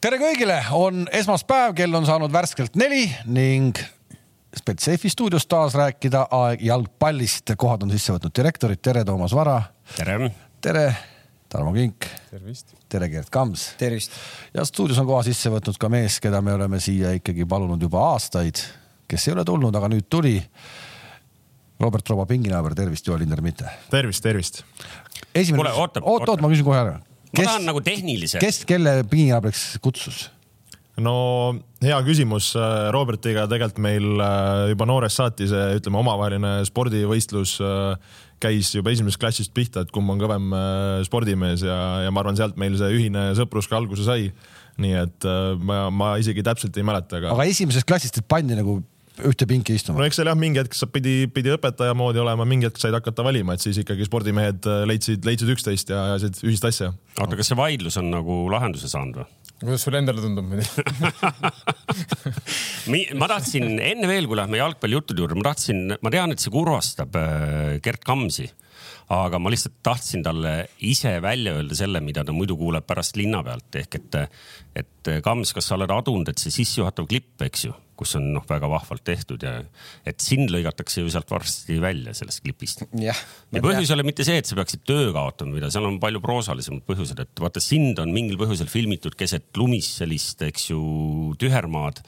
tere kõigile, on esmaspäev, kell on saanud värskelt neli ning Spetseifi stuudios taas rääkida aeg jalgpallist. kohad on sisse võtnud direktorid, tere, Toomas Vara. tere. tere, Tarmo Kink. tervist. tere, Gerd Kams. tervist. ja stuudios on koha sisse võtnud ka mees, keda me oleme siia ikkagi palunud juba aastaid, kes ei ole tulnud, aga nüüd tuli. Robert Roba pinginaaber, tervist, Joel Linder, mitte. tervist, tervist. esimene, Kuule, oota, oot, oot, oota. ma küsin kohe ära. Ma tahan nagu tehnilise. kes kelle pinginaabriks kutsus? no hea küsimus Robertiga tegelikult meil äh, juba noorest saati see ütleme omavaheline spordivõistlus äh, käis juba esimesest klassist pihta, et kumb on kõvem äh, spordimees ja, ja ma arvan, sealt meil see ühine sõprus ka alguse sai. nii et äh, ma, ma isegi täpselt ei mäleta, aga, aga esimesest klassist pandi nagu ühte pinki istuma no? eks seal jah, mingi hetk sa pidi, pidi õpetaja moodi olema, mingi hetk said hakata valima, et siis ikkagi spordimehed äh, leidsid, leidsid üksteist ja ajasid ühist asja. oota, kas see vaidlus on nagu lahenduse saanud või? kuidas sulle endale tundub muidu? Mi- ma tahtsin enne veel, kui lähme jalgpallijuttude juurde, ma tahtsin, ma tean, et see kurvastab äh, Gerd Kamsi. aga ma lihtsalt tahtsin talle ise välja öelda selle, mida ta muidu kuuleb pärast linna pealt ehk et, et Kams, kas sa oled adunud, et see sissejuhatav klipp, eks ju, kus on noh, väga vahvalt tehtud ja et sind lõigatakse ju sealt varsti välja sellest klipist. jah. ja põhjus ei ole mitte see, et sa peaksid töö kaotama, mida seal on palju proosalisemad põhjused, et vaata sind on mingil põhjusel filmitud keset lumist sellist, eks ju, tühermaad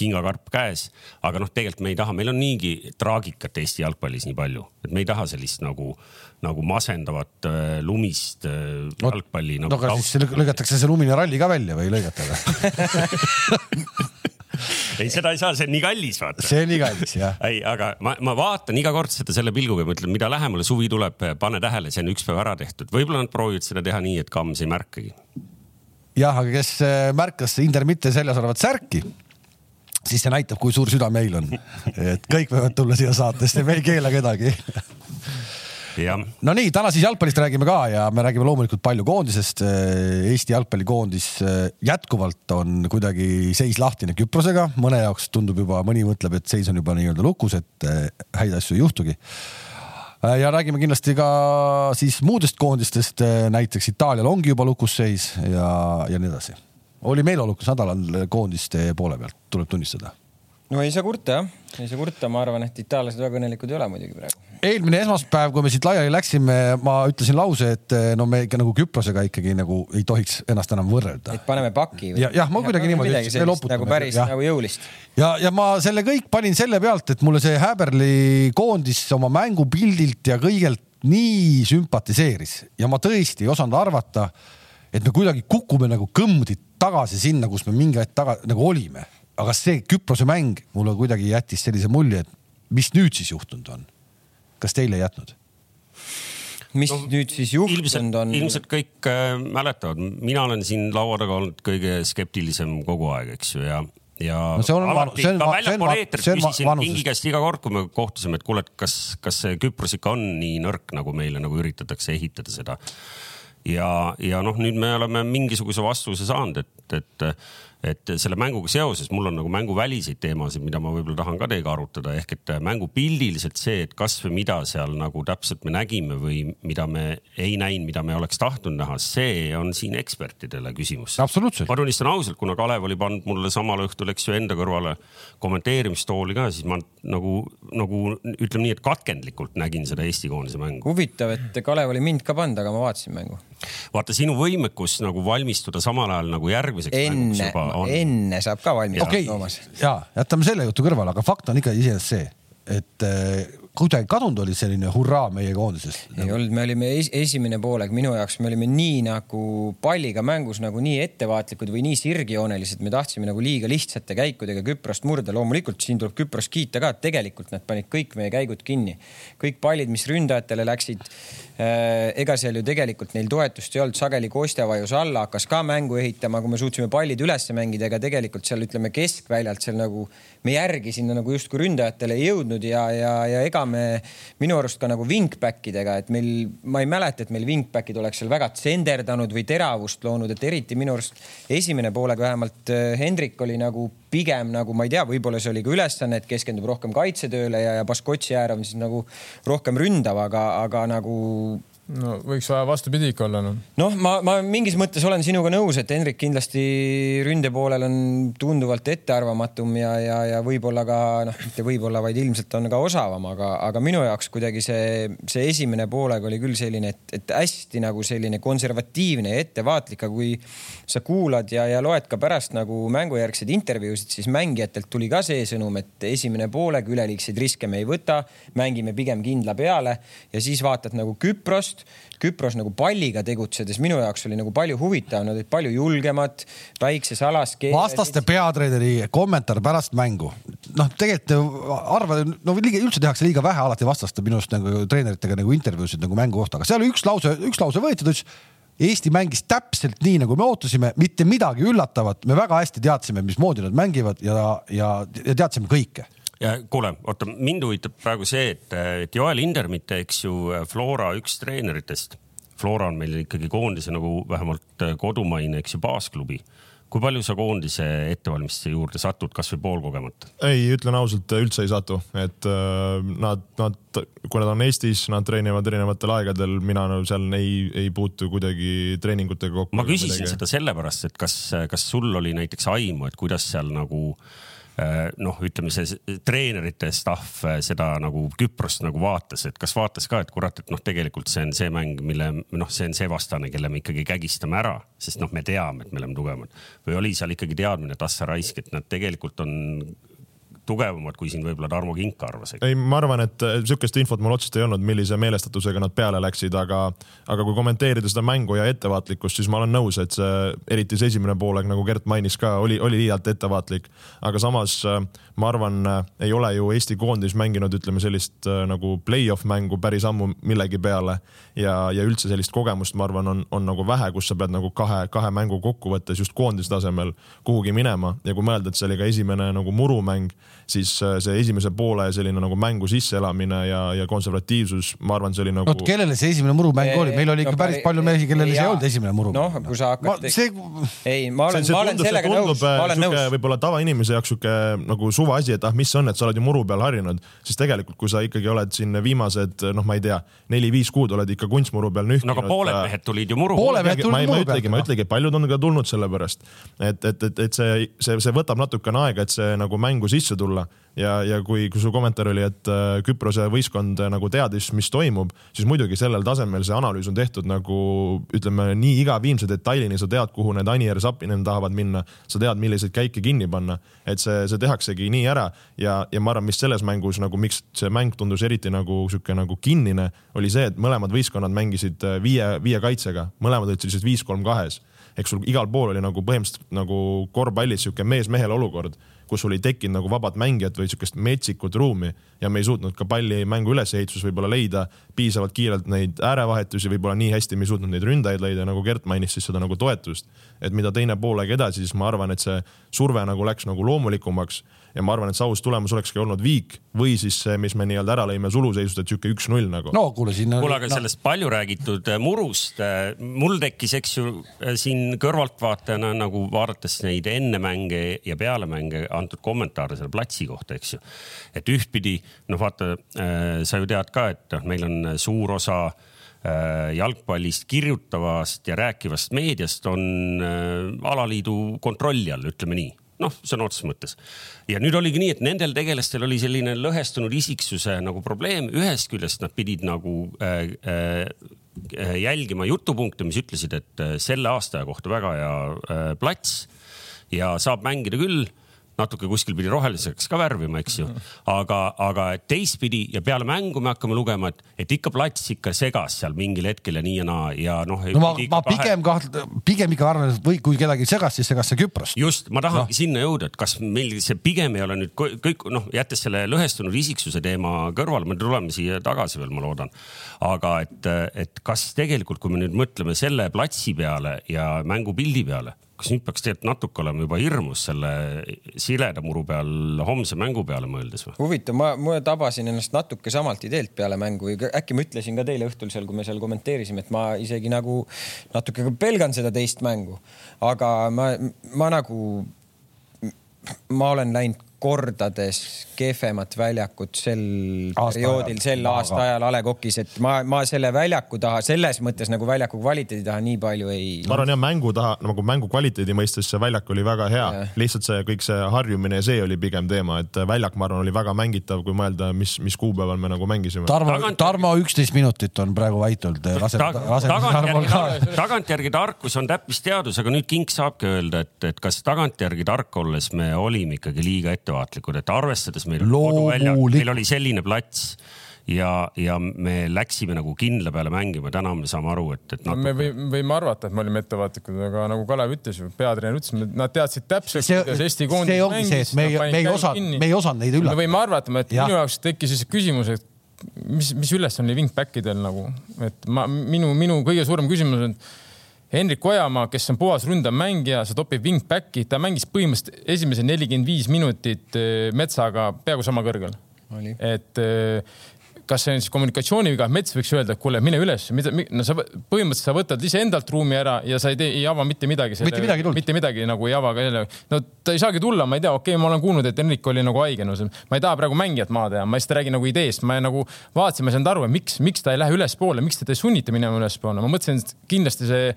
kingakarp käes, aga noh, tegelikult me ei taha, meil on niigi traagikat Eesti jalgpallis nii palju, et me ei taha sellist nagu, nagu masendavat äh, lumist äh, No- jalgpalli no nagu aga siis lõ- lõigatakse see lumine ralli ka välja või ei lõigata või? ei, seda ei saa, see on nii kallis, vaata. see on nii kallis jah. ei, aga ma, ma vaatan iga kord seda selle pilguga ja mõtlen, mida lähemale suvi tuleb, pane tähele, see on üks päev ära tehtud, võib-olla nad proovivad seda teha nii, et Kams ei märkagi. jah, aga kes äh, märkas Intermitte seljas olevat särki, siis see näitab, kui suur süda meil on. et kõik võivad tulla siia saatesse, me ei keela kedagi. no nii, täna siis jalgpallist räägime ka ja me räägime loomulikult palju koondisest. Eesti jalgpallikoondis äh, jätkuvalt on kuidagi seis lahtine Küprosega, mõne jaoks tundub juba, mõni mõtleb, et seis on juba nii-öelda lukus, et äh, häid asju ei juhtugi. ja räägime kindlasti ka siis muudest koondistest, näiteks Itaalial ongi juba lukus seis ja, ja nii edasi. oli meeleolukas nädalal koondiste poole pealt, tuleb tunnistada no ei saa kurta jah, ei saa kurta, ma arvan, et itaallased väga õnnelikud ei ole muidugi praegu. eelmine esmaspäev, kui me siit laiali läksime, ma ütlesin lause, et no me ikka nagu Küprosega ikkagi nagu ei tohiks ennast enam võrrelda. et paneme paki Ja- jah, ma kuidagi niimoodi ütlesin, nagu päris jah. nagu jõulist. ja, ja ma selle kõik panin selle pealt, et mulle see Häberli koondis oma mängupildilt ja kõigelt nii sümpatiseeris ja ma tõesti ei osanud arvata, et me kuidagi kukume nagu kõmdi tagasi sinna, kus me mingi hetk taga nagu olime. Aga see Küprose mäng mulle kuidagi jättis sellise mulje, et mis nüüd siis juhtunud on. kas teile ei jätnud? mis no, nüüd siis juhtunud on?, ilmselt kõik äh, mäletavad, mina olen siin laua taga olnud kõige skeptilisem kogu aeg, eks ju, ja, ja No see on vanu- alati see on ka väljapool eetrit küsisin. Kingi käest iga kord, kui me kohtusime, et kuule, et kas, kas see Küpros ikka on nii nõrk, nagu meile nagu üritatakse ehitada seda. ja, ja noh, nüüd me oleme mingisuguse vastuse saanud, et, et et selle mänguga seoses mul on nagu mänguväliseid teemasid, mida ma võib-olla tahan ka teiega arutada, ehk et mängupildiliselt see, et kas või mida seal nagu täpselt me nägime või mida me ei näinud, mida me oleks tahtnud näha, see on siin ekspertidele küsimus. absoluutselt ma. tunnistan ausalt, kuna Kalev oli pannud mulle samal õhtul, eks ju, enda kõrvale kommenteerimistooli ka, siis ma nagu, nagu ütleme nii, et katkendlikult nägin seda Eesti koondise mängu. huvitav, et Kalev oli mind ka pannud, aga ma vaatasin mängu. vaata sinu võimekus nagu valmistuda samal ajal nagu järgmiseks mänguks enne juba, on. enne saab ka valmis okei Toomas. ja jätame selle jutu kõrvale, aga fakt on ikka iseenesest see, et eh, kuidagi kadunud oli selline hurraa meie koondisest. ei olnud, me olime es esimene poolek, minu jaoks me olime nii nagu palliga mängus nagu nii ettevaatlikud või nii sirgjoonelised, me tahtsime nagu liiga lihtsate käikudega Küprost murda. loomulikult siin tuleb Küprost kiita ka, et tegelikult nad panid kõik meie käigud kinni. kõik pallid, mis ründajatele läksid. Ega seal ju tegelikult neil toetust ei olnud, sageli Kostja vajus alla, hakkas ka mängu ehitama, kui me suutsime pallid üles mängida, ega tegelikult seal ütleme keskväljalt seal nagu me järgi sinna nagu justkui ründajatele ei jõudnud ja, ja, ja ega me minu arust ka nagu wingback idega, et meil, ma ei mäleta, et meil wingback'id oleks seal väga tsenderdanud või teravust loonud, et eriti minu arust esimene poolega vähemalt äh, Hendrik oli nagu pigem nagu ma ei tea, võib-olla see oli ka ülesanne, et keskendub rohkem kaitsetööle ja, ja Baskotši äär on siis nagu rohkem ründav, aga, aga nagu no võiks vaja vastupidi ikka olla noh. noh, ma, ma mingis mõttes olen sinuga nõus, et Henrik kindlasti ründe poolel on tunduvalt ettearvamatum ja, ja, ja võib-olla ka noh, mitte võib-olla, vaid ilmselt on ka osavam, aga, aga minu jaoks kuidagi see, see esimene poolega oli küll selline, et, et hästi nagu selline konservatiivne ja ettevaatlik, aga kui sa kuulad ja, ja loed ka pärast nagu mängujärgseid intervjuusid, siis mängijatelt tuli ka see sõnum, et esimene poolega üleliigseid riske me ei võta, mängime pigem kindla peale ja siis vaatad nagu Küprost Küprost. Küpros nagu palliga tegutsedes minu jaoks oli nagu palju huvitavam, nad olid palju julgemad, väikses alas. vastaste peatreeneri kommentaar pärast mängu. noh, tegelikult arva, no liiga, üldse tehakse liiga vähe alati vastaste minu arust nagu treeneritega nagu intervjuusid nagu mängu kohta, aga seal üks lause, üks lause võeti, ta ütles Eesti mängis täpselt nii, nagu me ootasime, mitte midagi üllatavat, me väga hästi teadsime, mismoodi nad mängivad ja, ja, ja teadsime kõike ja kuule, oota, mind huvitab praegu see, et, et Joel Hindermitte, eks ju, Flora üks treeneritest. Flora on meil ikkagi koondise nagu vähemalt kodumaine, eks ju, baasklubi kui palju sa koondise ettevalmistuse juurde satud, kasvõi poolkogemata? ei, ütlen ausalt, üldse ei satu, et äh, nad, nad, kui nad on Eestis, nad treenivad erinevatel aegadel, mina no, seal ei, ei puutu kuidagi treeningutega kokku. ma küsisin midagi. seda sellepärast, et kas, kas sul oli näiteks aimu, et kuidas seal nagu äh, Äh, noh, ütleme see treenerite staff äh, seda nagu Küprost nagu vaatas, et kas vaatas ka, et kurat, et noh, tegelikult see on see mäng, mille noh, see on see vastane, kelle me ikkagi kägistame ära, sest noh, me teame, et me oleme tugevamad. või oli seal ikkagi teadmine, et ah sa raisk, et nad tegelikult on tugevamad, kui siin võib-olla Tarmo Kink arvas. ei, ma arvan, et sihukest infot mul otseselt ei olnud, millise meelestatusega nad peale läksid, aga, aga kui kommenteerida seda mängu ja ettevaatlikkust, siis ma olen nõus, et see, eriti see esimene poolaeg, nagu Gert mainis ka, oli, oli liialt ettevaatlik. aga samas ma arvan, ei ole ju Eesti koondis mänginud, ütleme sellist nagu play-off mängu päris ammu millegi peale ja, ja üldse sellist kogemust, ma arvan, on, on nagu vähe, kus sa pead nagu kahe, kahe mängu kokkuvõttes just koondise tasemel kuhugi minema ja kui mõelda, et see oli ka esimene nagu murumäng siis äh, see esimese poole selline nagu mängu sisseelamine ja, ja konservatiivsus, ma arvan, see oli nagu. oot, kellele see esimene murumäng oli, meil oli ikka no, päris palju mehi, kellele see ei olnud esimene murumäng. noh, kui sa hakkad. See... ei, ma olen, ma olen sellega nõus, ma olen nõus. võib-olla tavainimese jaoks sihuke nagu suvaasi, et ah, mis see on, et sa oled ju muru peal harjunud, siis tegelikult, kui sa ikkagi oled siin viimased noh, ma ei tea, neli-viis kuud oled ikka kunstmuru peal nühkinud. no aga pooled äh, mehed tulid ju muru peale. pooled mehed tulid muru peale. ma ütlegi, paljud on ka tulnud sellepärast, et, et, et, et see, see, see võtab natukene aega, et see nagu mängu sisse tulla ja, ja kui, kui su kommentaar oli, et äh, Küprose võistkond äh, nagu teadis, mis toimub, siis muidugi sellel tasemel see analüüs on tehtud nagu ütleme nii iga viimse detailini, sa tead, kuhu need Anier, Sapinen tahavad minna, sa tead, milliseid käike kinni panna, et see, see tehaksegi nii ära. Ja, ja ma arvan, mis selles mängus nagu, miks see mäng tundus eriti nagu sihuke nagu kinnine, oli see, et mõlemad võistkonnad mängisid äh, viie, viie kaitsega, mõlemad olid sellised viis-kolm kahes. Eks sul igal pool oli nagu põhimõtteliselt nagu korvpallis sihuke mees-mehele olukord kus sul ei tekkinud nagu vabat mängijat või sihukest metsikut ruumi ja me ei suutnud ka palli mängu ülesehituses võib-olla leida piisavalt kiirelt neid äärevahetusi, võib-olla nii hästi me ei suutnud neid ründajaid leida, nagu Gert mainis siis seda nagu toetust. et mida teine poolega edasi, siis ma arvan, et see surve nagu läks nagu loomulikumaks ja ma arvan, et see aus tulemus olekski olnud viik või siis see, mis me nii-öelda ära lõime suluseisust, et sihuke üks-null nagu. no kuule siin. kuule, aga no. sellest palju räägitud äh, murust, äh, mul tekkis, eks ju, äh, siin kõrvaltvaatajana nagu vaadates neid enne mänge ja peale mänge antud kommentaare selle platsi kohta, eks ju. et ühtpidi noh, vaata, sa ju tead ka, et noh, meil on suur osa jalgpallist kirjutavast ja rääkivast meediast on alaliidu kontrolli all, ütleme nii noh, sõna otseses mõttes. ja nüüd oligi nii, et nendel tegelastel oli selline lõhestunud isiksuse nagu probleem, ühest küljest nad pidid nagu äh, äh, jälgima jutupunkte, mis ütlesid, et äh, selle aastaja kohta väga hea äh, plats ja saab mängida küll natuke kuskil pidi roheliseks ka värvima, eks ju. aga, aga teistpidi ja peale mängu me hakkame lugema, et, et ikka plats ikka segas seal mingil hetkel ja nii ja naa ja noh. no ma, ma pigem kaht-, pigem ikka arvan, et või kui kedagi segas, siis segas see Küprost. just, ma tahangi no. sinna jõuda, et kas meil see pigem ei ole nüüd kõik noh, jättes selle lõhestunud isiksuse teema kõrvale, me tuleme siia tagasi veel, ma loodan. aga et, et kas tegelikult, kui me nüüd mõtleme selle platsi peale ja mängupildi peale kas nüüd peaks tegelikult natuke olema juba hirmus selle sileda muru peal homse mängu peale mõeldes või? huvitav, ma, ma tabasin ennast natuke samalt ideelt peale mängu või äkki ma ütlesin ka teile õhtul seal, kui me seal kommenteerisime, et ma isegi nagu natuke pelgan seda teist mängu, aga ma, ma nagu, ma olen läinud kordades kehvemat väljakut sel Aasta perioodil, sel aasta Aga- ajal A Le Coq'is, et ma, ma selle väljaku taha selles mõttes nagu väljaku kvaliteedi taha nii palju ei. ma arvan jah, mängu taha nagu mängu kvaliteedi mõistes see väljak oli väga hea lihtsalt see kõik see harjumine ja see oli pigem teema, et väljak, ma arvan, oli väga mängitav, kui mõelda, mis, mis kuupäeval me nagu mängisime. Tarmo, Tagant- Tarmo üksteist minutit on praegu laseb Tarmol ka. tagantjärgi, tagantjärgi tarkus on täppisteadus, aga nüüd Kink saabki öelda, et, et kas tagantjärgi tark olles me olime ikkagi liiga ettevaatlikud, et arvestades meil oli koduväljak, Loomulik- meil oli selline plats ja, ja me läksime nagu kindla peale mängima, täna me saame aru, et, et me natuke võime, võime arvata, et me olime ettevaatlikud, aga nagu Kalev ütles peatreener ütles, nad teadsid täpselt, See- kuidas Eesti koondis et me ei- me ei osanud- me ei osanud neid üllatada. me võime arvata, et Jah. minu jaoks tekkis siis küsimus, et mis, mis ülesanne oli wingbackidel nagu, et ma, minu, minu kõige suurem küsimus on Hendrik Ojamaa, kes on puhas ründav mängija, see topib wingbacki, ta mängis põhimõtteliselt esimesed nelikümmend viis minutit eh, Metsaga peaaegu sama kõrgel. Et eh, kas see on siis kommunikatsiooniviga, Mets võiks öelda, et kuule, mine üles, mida, no sa põhimõtteliselt sa võtad iseendalt ruumi ära ja sa ei tee, ei ava mitte midagi. Mitte midagi ei tulnud. mitte midagi nagu ei ava ka jälle. no ta ei saagi tulla, ma ei tea, okei okay,, ma olen kuulnud, et Henrik oli nagu haige, no see- ma ei taha praegu mängijat maha teha, ma lihtsalt räägin nagu ideest, ma nagu vaatasin, ma ei saanud aru, miks, miks ta ei lähe ülespoole, miks teda ei sunnita minema ülespoole, ma mõtlesin, et kindlasti see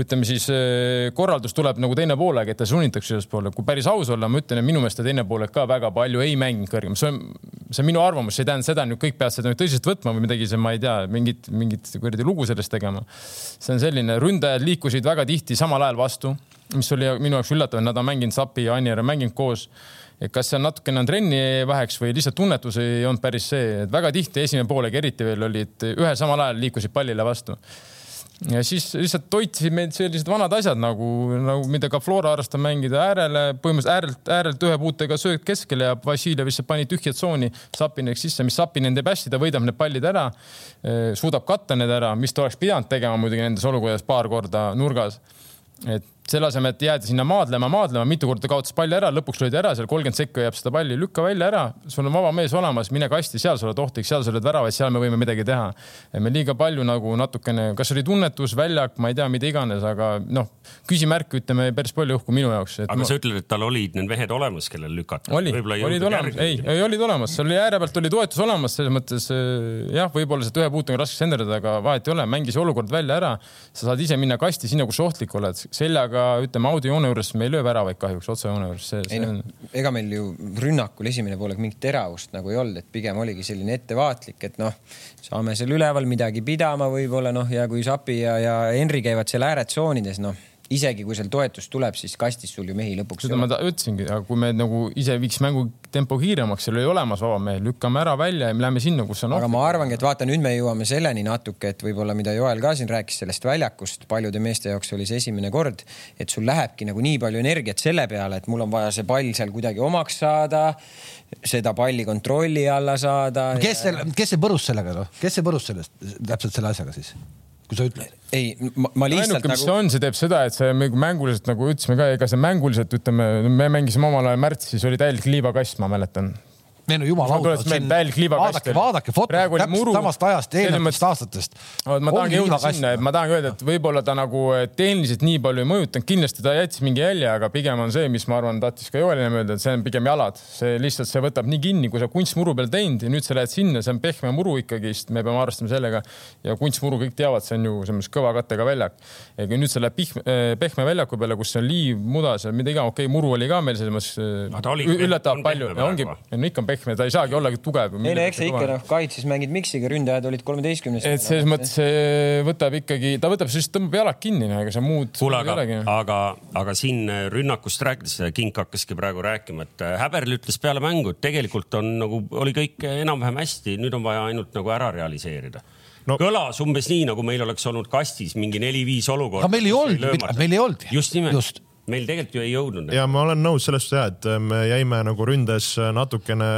ütleme siis eh, korraldus tuleb nagu teine poolega, et ta sunnitakse ülespoole. kui päris aus olla, ma ütlen, et minu meelest ta teine poolek ka väga palju ei mänginud kõrgem, see on, see on minu arvamus, see ei tähenda seda, et kõik peavad seda nüüd tõsiselt võtma või midagi, see ma ei tea, mingit, mingit kuradi lugu sellest tegema. see on selline, ründajad liikusid väga tihti samal ajal vastu, mis oli minu jaoks üllatav, et nad on mänginud Sapi ja Anier on mänginud koos et kas see on natukene on trenni väheks või lihtsalt tunnetus ei olnud päris see, et väga tihti esimene poolegi eriti veel olid ühel samal ajal liikusid pallile vastu ja siis lihtsalt toitsid meid sellised vanad asjad nagu, nagu mida ka Flora harrastab mängida äärele, põhimõtteliselt äärelt, äärelt ühe puutega sööd keskele ja Vassiljev lihtsalt pani tühja tsooni Sapineks sisse, mis Sapinen teeb hästi, ta võidab need pallid ära, suudab katta need ära, mis ta oleks pidanud tegema muidugi nendes olukordades paar korda nurgas. Et selle asemel, et jääda sinna maadlema, maadlema, mitu korda kaotas palli ära, lõpuks löödi ära, seal kolmkümmend sekka jääb seda palli, lükka välja ära, sul on vaba mees olemas, mine kasti, seal sa oled ohtlik, seal sa oled väravaid, seal me võime midagi teha. me liiga palju nagu natukene, kas oli tunnetus, väljak, ma ei tea, mida iganes, aga noh, küsimärke ütleme päris palju õhku minu jaoks. aga sa ütled, et tal olid need mehed olemas, kellel lükata. oli, olid olemas, ei, ei olid olemas, seal oli ääre pealt oli toetus olemas, selles mõttes eh, jah, võib-olla sealt ühe puutuga raske senderdada, aga vahet ei ole, mängis olukord välja ära. sa saad ise minna kasti sinna, kus ohtlik oled, seljaga ütleme audiojoone juures me ei löö väravaid kahjuks, otsejoone juures, ei noh on,, ega meil ju rünnakul esimene poolek mingit teravust nagu ei olnud, et pigem oligi selline ettevaatlik, et noh, saame seal üleval midagi pidama võib-olla noh, ja kui Sapi ja, ja Henri käivad seal ääretsoonides, noh isegi kui seal toetus tuleb, siis kastis sul ju mehi lõpuks seda ma ütlesingi, aga kui me nagu ise viiks mängu tempo kiiremaks, seal oli olemas vaba mees, lükkame ära välja ja me läheme sinna, kus on aga ma arvangi, et vaata, nüüd me jõuame selleni natuke, et võib-olla mida Joel ka siin rääkis sellest väljakust, paljude meeste jaoks oli see esimene kord, et sul lähebki nagu nii palju energiat selle peale, et mul on vaja see pall seal kuidagi omaks saada, seda palli kontrolli alla saada. kes selle, kes see põrus sellega noh, kes see põrus sellest, täpselt selle asjaga siis, kui sa ütled? ei, ma, lihtsalt ainuke, mis nagu, on, see teeb seda, et see nagu mänguliselt nagu ütlesime ka, ega see mänguliselt ütleme, me mängisime omal ajal märtsis, oli täielik liivakast, ma mäletan ei no jumala liivakast vaadake, vaadake fotot täpselt muru. samast ajast, eelnevatest aastatest. ma tahangi jõuda sinna, et ma tahangi öelda, et võib-olla ta nagu tehniliselt nii palju ei mõjutanud, kindlasti ta jättis mingi jälje, aga pigem on see, mis ma arvan, tahtis ka Joel ennem öelda, et see on pigem jalad, see lihtsalt, see võtab nii kinni, kui sa kunstmuru peal teinud ja nüüd sa lähed sinna, see on pehme muru ikkagist, me peame arvestama sellega. Ja kunstmuru kõik teavad, see on ju selles mõttes kõva kattega väljak. ja kui nüüd sa lähed pihme, pehme väljaku peale, kus on liiv, muda seal, mida iganes, okei okay,, muru oli ka meil selles mõttes üllatavalt on palju. Pehme, ongi no ikka on pehme, ta ei saagi olla tugev. ei no eks sa ikka noh, kaitses mängid miksiga, ründajad olid kolmeteistkümnes. et selles mõttes see võtab ikkagi, ta võtab siis tõmbab jalad kinni, ega see muud kuule, aga olegi., aga, aga siin rünnakust rääkides, Kink hakkaski praegu rääkima, et Häberl ütles peale mängu, et tegelikult on nagu, oli kõik enam-vähem hästi, nüüd on vaja ainult nagu ära realiseerida no. Kõlas umbes nii, nagu meil oleks olnud kastis mingi neli-viis olukorda. aga meil ei olnud, meil ei olnud. just nimelt meil tegelikult ju ei jõudnud. ja ma olen nõus sellest ja, et me jäime nagu ründes natukene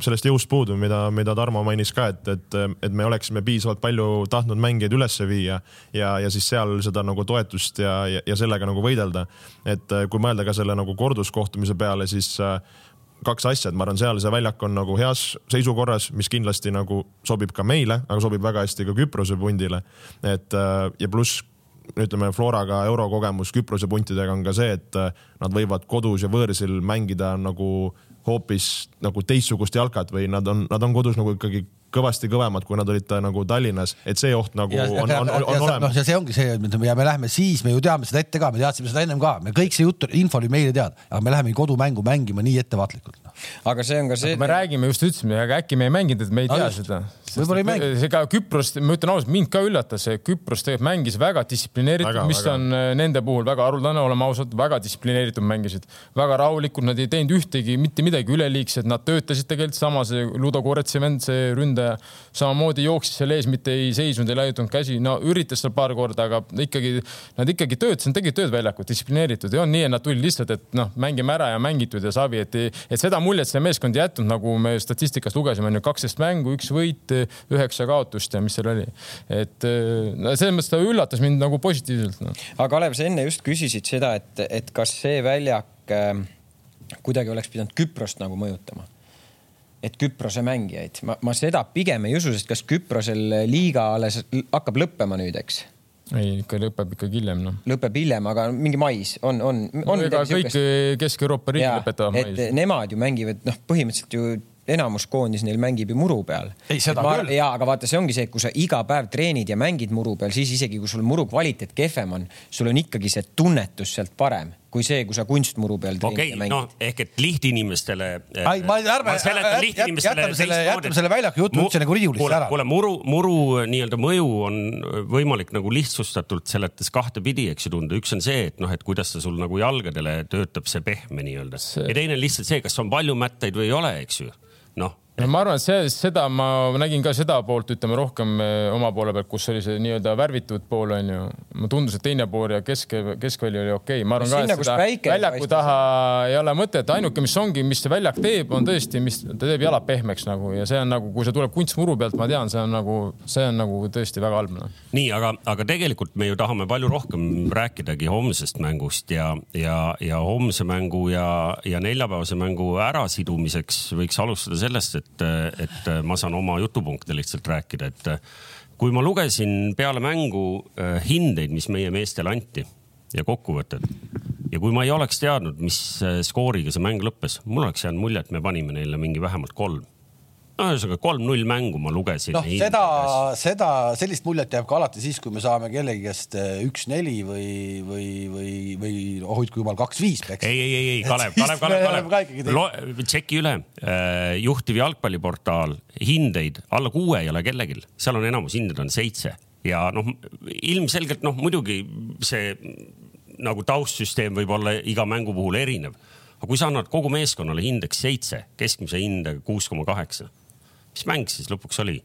sellest jõust puudu, mida, mida Tarmo mainis ka, et, et, et me oleksime piisavalt palju tahtnud mängijaid üles viia ja, ja siis seal seda nagu toetust ja, ja, ja sellega nagu võidelda. et kui mõelda ka selle nagu korduskohtumise peale, siis äh, kaks asja, et ma arvan, seal see väljak on nagu heas seisukorras, mis kindlasti nagu sobib ka meile, aga sobib väga hästi ka Küprose pundile. et äh, ja pluss ütleme Floraga eurokogemus Küprose puntidega on ka see, et äh, nad võivad kodus ja võõrsil mängida nagu hoopis nagu teistsugust jalkat või nad on, nad on kodus nagu ikkagi kõvasti kõvemad, kui nad olid ta, nagu Tallinnas, et see oht nagu ja, on, on, on, on noh, olemas. ja see ongi see, ja me läheme siis, me ju teame seda ette ka, me teadsime seda ennem ka, me kõik see jutt, info oli meile teada, aga me läheme kodumängu mängima nii ettevaatlikult no.. aga see on ka see. me räägime just ütlesime, aga äkki me ei mänginud, et me ei No tea just. seda. Võib-olla ei mängi. see ka Küprost, ma ütlen ausalt, mind ka üllatas, Küpros tegelikult mängis väga distsiplineeritud, mis väga. on äh, nende puhul väga haruldane, oleme ausad, väga distsiplineeritud mängisid, väga rahulikult, nad ei teinud ühtegi, mitte midagi üleliigset, nad töötasid tegelikult sama, see Ludo Koretsi vend, see ründaja samamoodi jooksis seal ees, mitte ei seisnud, ei laiutanud käsi, no üritas seal paar korda, aga ikkagi nad ikkagi töötasid, tegid tööd väljakul, distsiplineeritud ja on nii, et nad tulid lihtsalt, et noh, mängime ära ja mängitud ja savi, et, et seda muljet see meeskond ei jätnud, nagu me statistikast lugesime, on ju kaksteist mängu, üks võit, üheksa kaotust ja mis seal oli. et no selles mõttes ta üllatas mind nagu positiivselt no.. aga Kalev, sa enne just küsisid seda, et, et kas see väljak äh, kuidagi oleks pidanud Küprost nagu mõjutama et Küprose mängijaid, ma, ma seda pigem ei usu, sest kas Küprosel liiga alles hakkab lõppema nüüd, eks? ei, ikka lõpeb ikkagi hiljem noh. lõpeb hiljem, aga mingi mais on, on, on ega kõik Kesk-Euroopa riigid lõpetavad et mais. nemad ju mängivad, noh, põhimõtteliselt ju enamus koondis neil mängib ju muru peal. Ei, seda küll. ja, aga vaata, see ongi see, et kui sa iga päev treenid ja mängid muru peal, siis isegi kui sul muru kvaliteet kehvem on, sul on ikkagi see tunnetus sealt parem kui see, kui sa kunstmuru peal okei okay,, mängid noh ehk et lihtinimestele. Ai, ma- ärme- jätame selle- jätame selle väljaku jutu üldse nagu riiulisse ära. kuule, muru, muru nii-öelda mõju on võimalik nagu lihtsustatult seletas kahtepidi, eks ju tunda, üks on see, et noh, et kuidas ta sul nagu jalgadele töötab see pehme nii-öelda See- ja teine on lihtsalt see, kas on palju mättaid või ei ole, eks ju. noh, no ma arvan, et see, seda ma nägin ka seda poolt, ütleme rohkem eh, oma poole pealt, kus oli see nii-öelda värvitud pool onju. mulle tundus, et teine pool ja kesk, keskväli oli okei okay., ma arvan Sinna, ka, et seda väljaku taha ei ole mõtet, ainuke, mis ongi, mis see väljak teeb, on tõesti, mis ta teeb jalad pehmeks nagu ja see on nagu, kui see tuleb kunstmuru pealt, ma tean, see on nagu, see on nagu tõesti väga halb noh. nii, aga, aga tegelikult me ju tahame palju rohkem rääkidagi homsest mängust ja, ja, ja homse mängu ja, ja neljapäevase mängu ärasidumiseks võiks alustada sellest, et, et ma saan oma jutupunkte lihtsalt rääkida, et kui ma lugesin peale mängu äh, hindeid, mis meie meestele anti ja kokkuvõtted ja kui ma ei oleks teadnud, mis äh, skooriga see mäng lõppes, mul oleks jäänud mulje, et me panime neile mingi vähemalt kolm. Ühesõnaga kolm-null mängu ma lugesin. noh, seda, seda, sellist muljet jääb ka alati siis, kui me saame kellegi käest eh, üks-neli või, või, või, või oh hoidku jumal, kaks-viis peksa. ei, ei, ei, ei, Kalev, Kalev, Kalev, Kalev, tšeki üle. juhtiv jalgpalliportaal, hindeid alla kuue ei ole kellelgi, seal on enamus hinded on seitse ja noh, ilmselgelt noh, muidugi see nagu taustsüsteem võib olla iga mängu puhul erinev. aga kui sa annad kogu meeskonnale hindeks seitse, keskmise hindega kuus koma kaheksa, mis mäng siis lõpuks oli?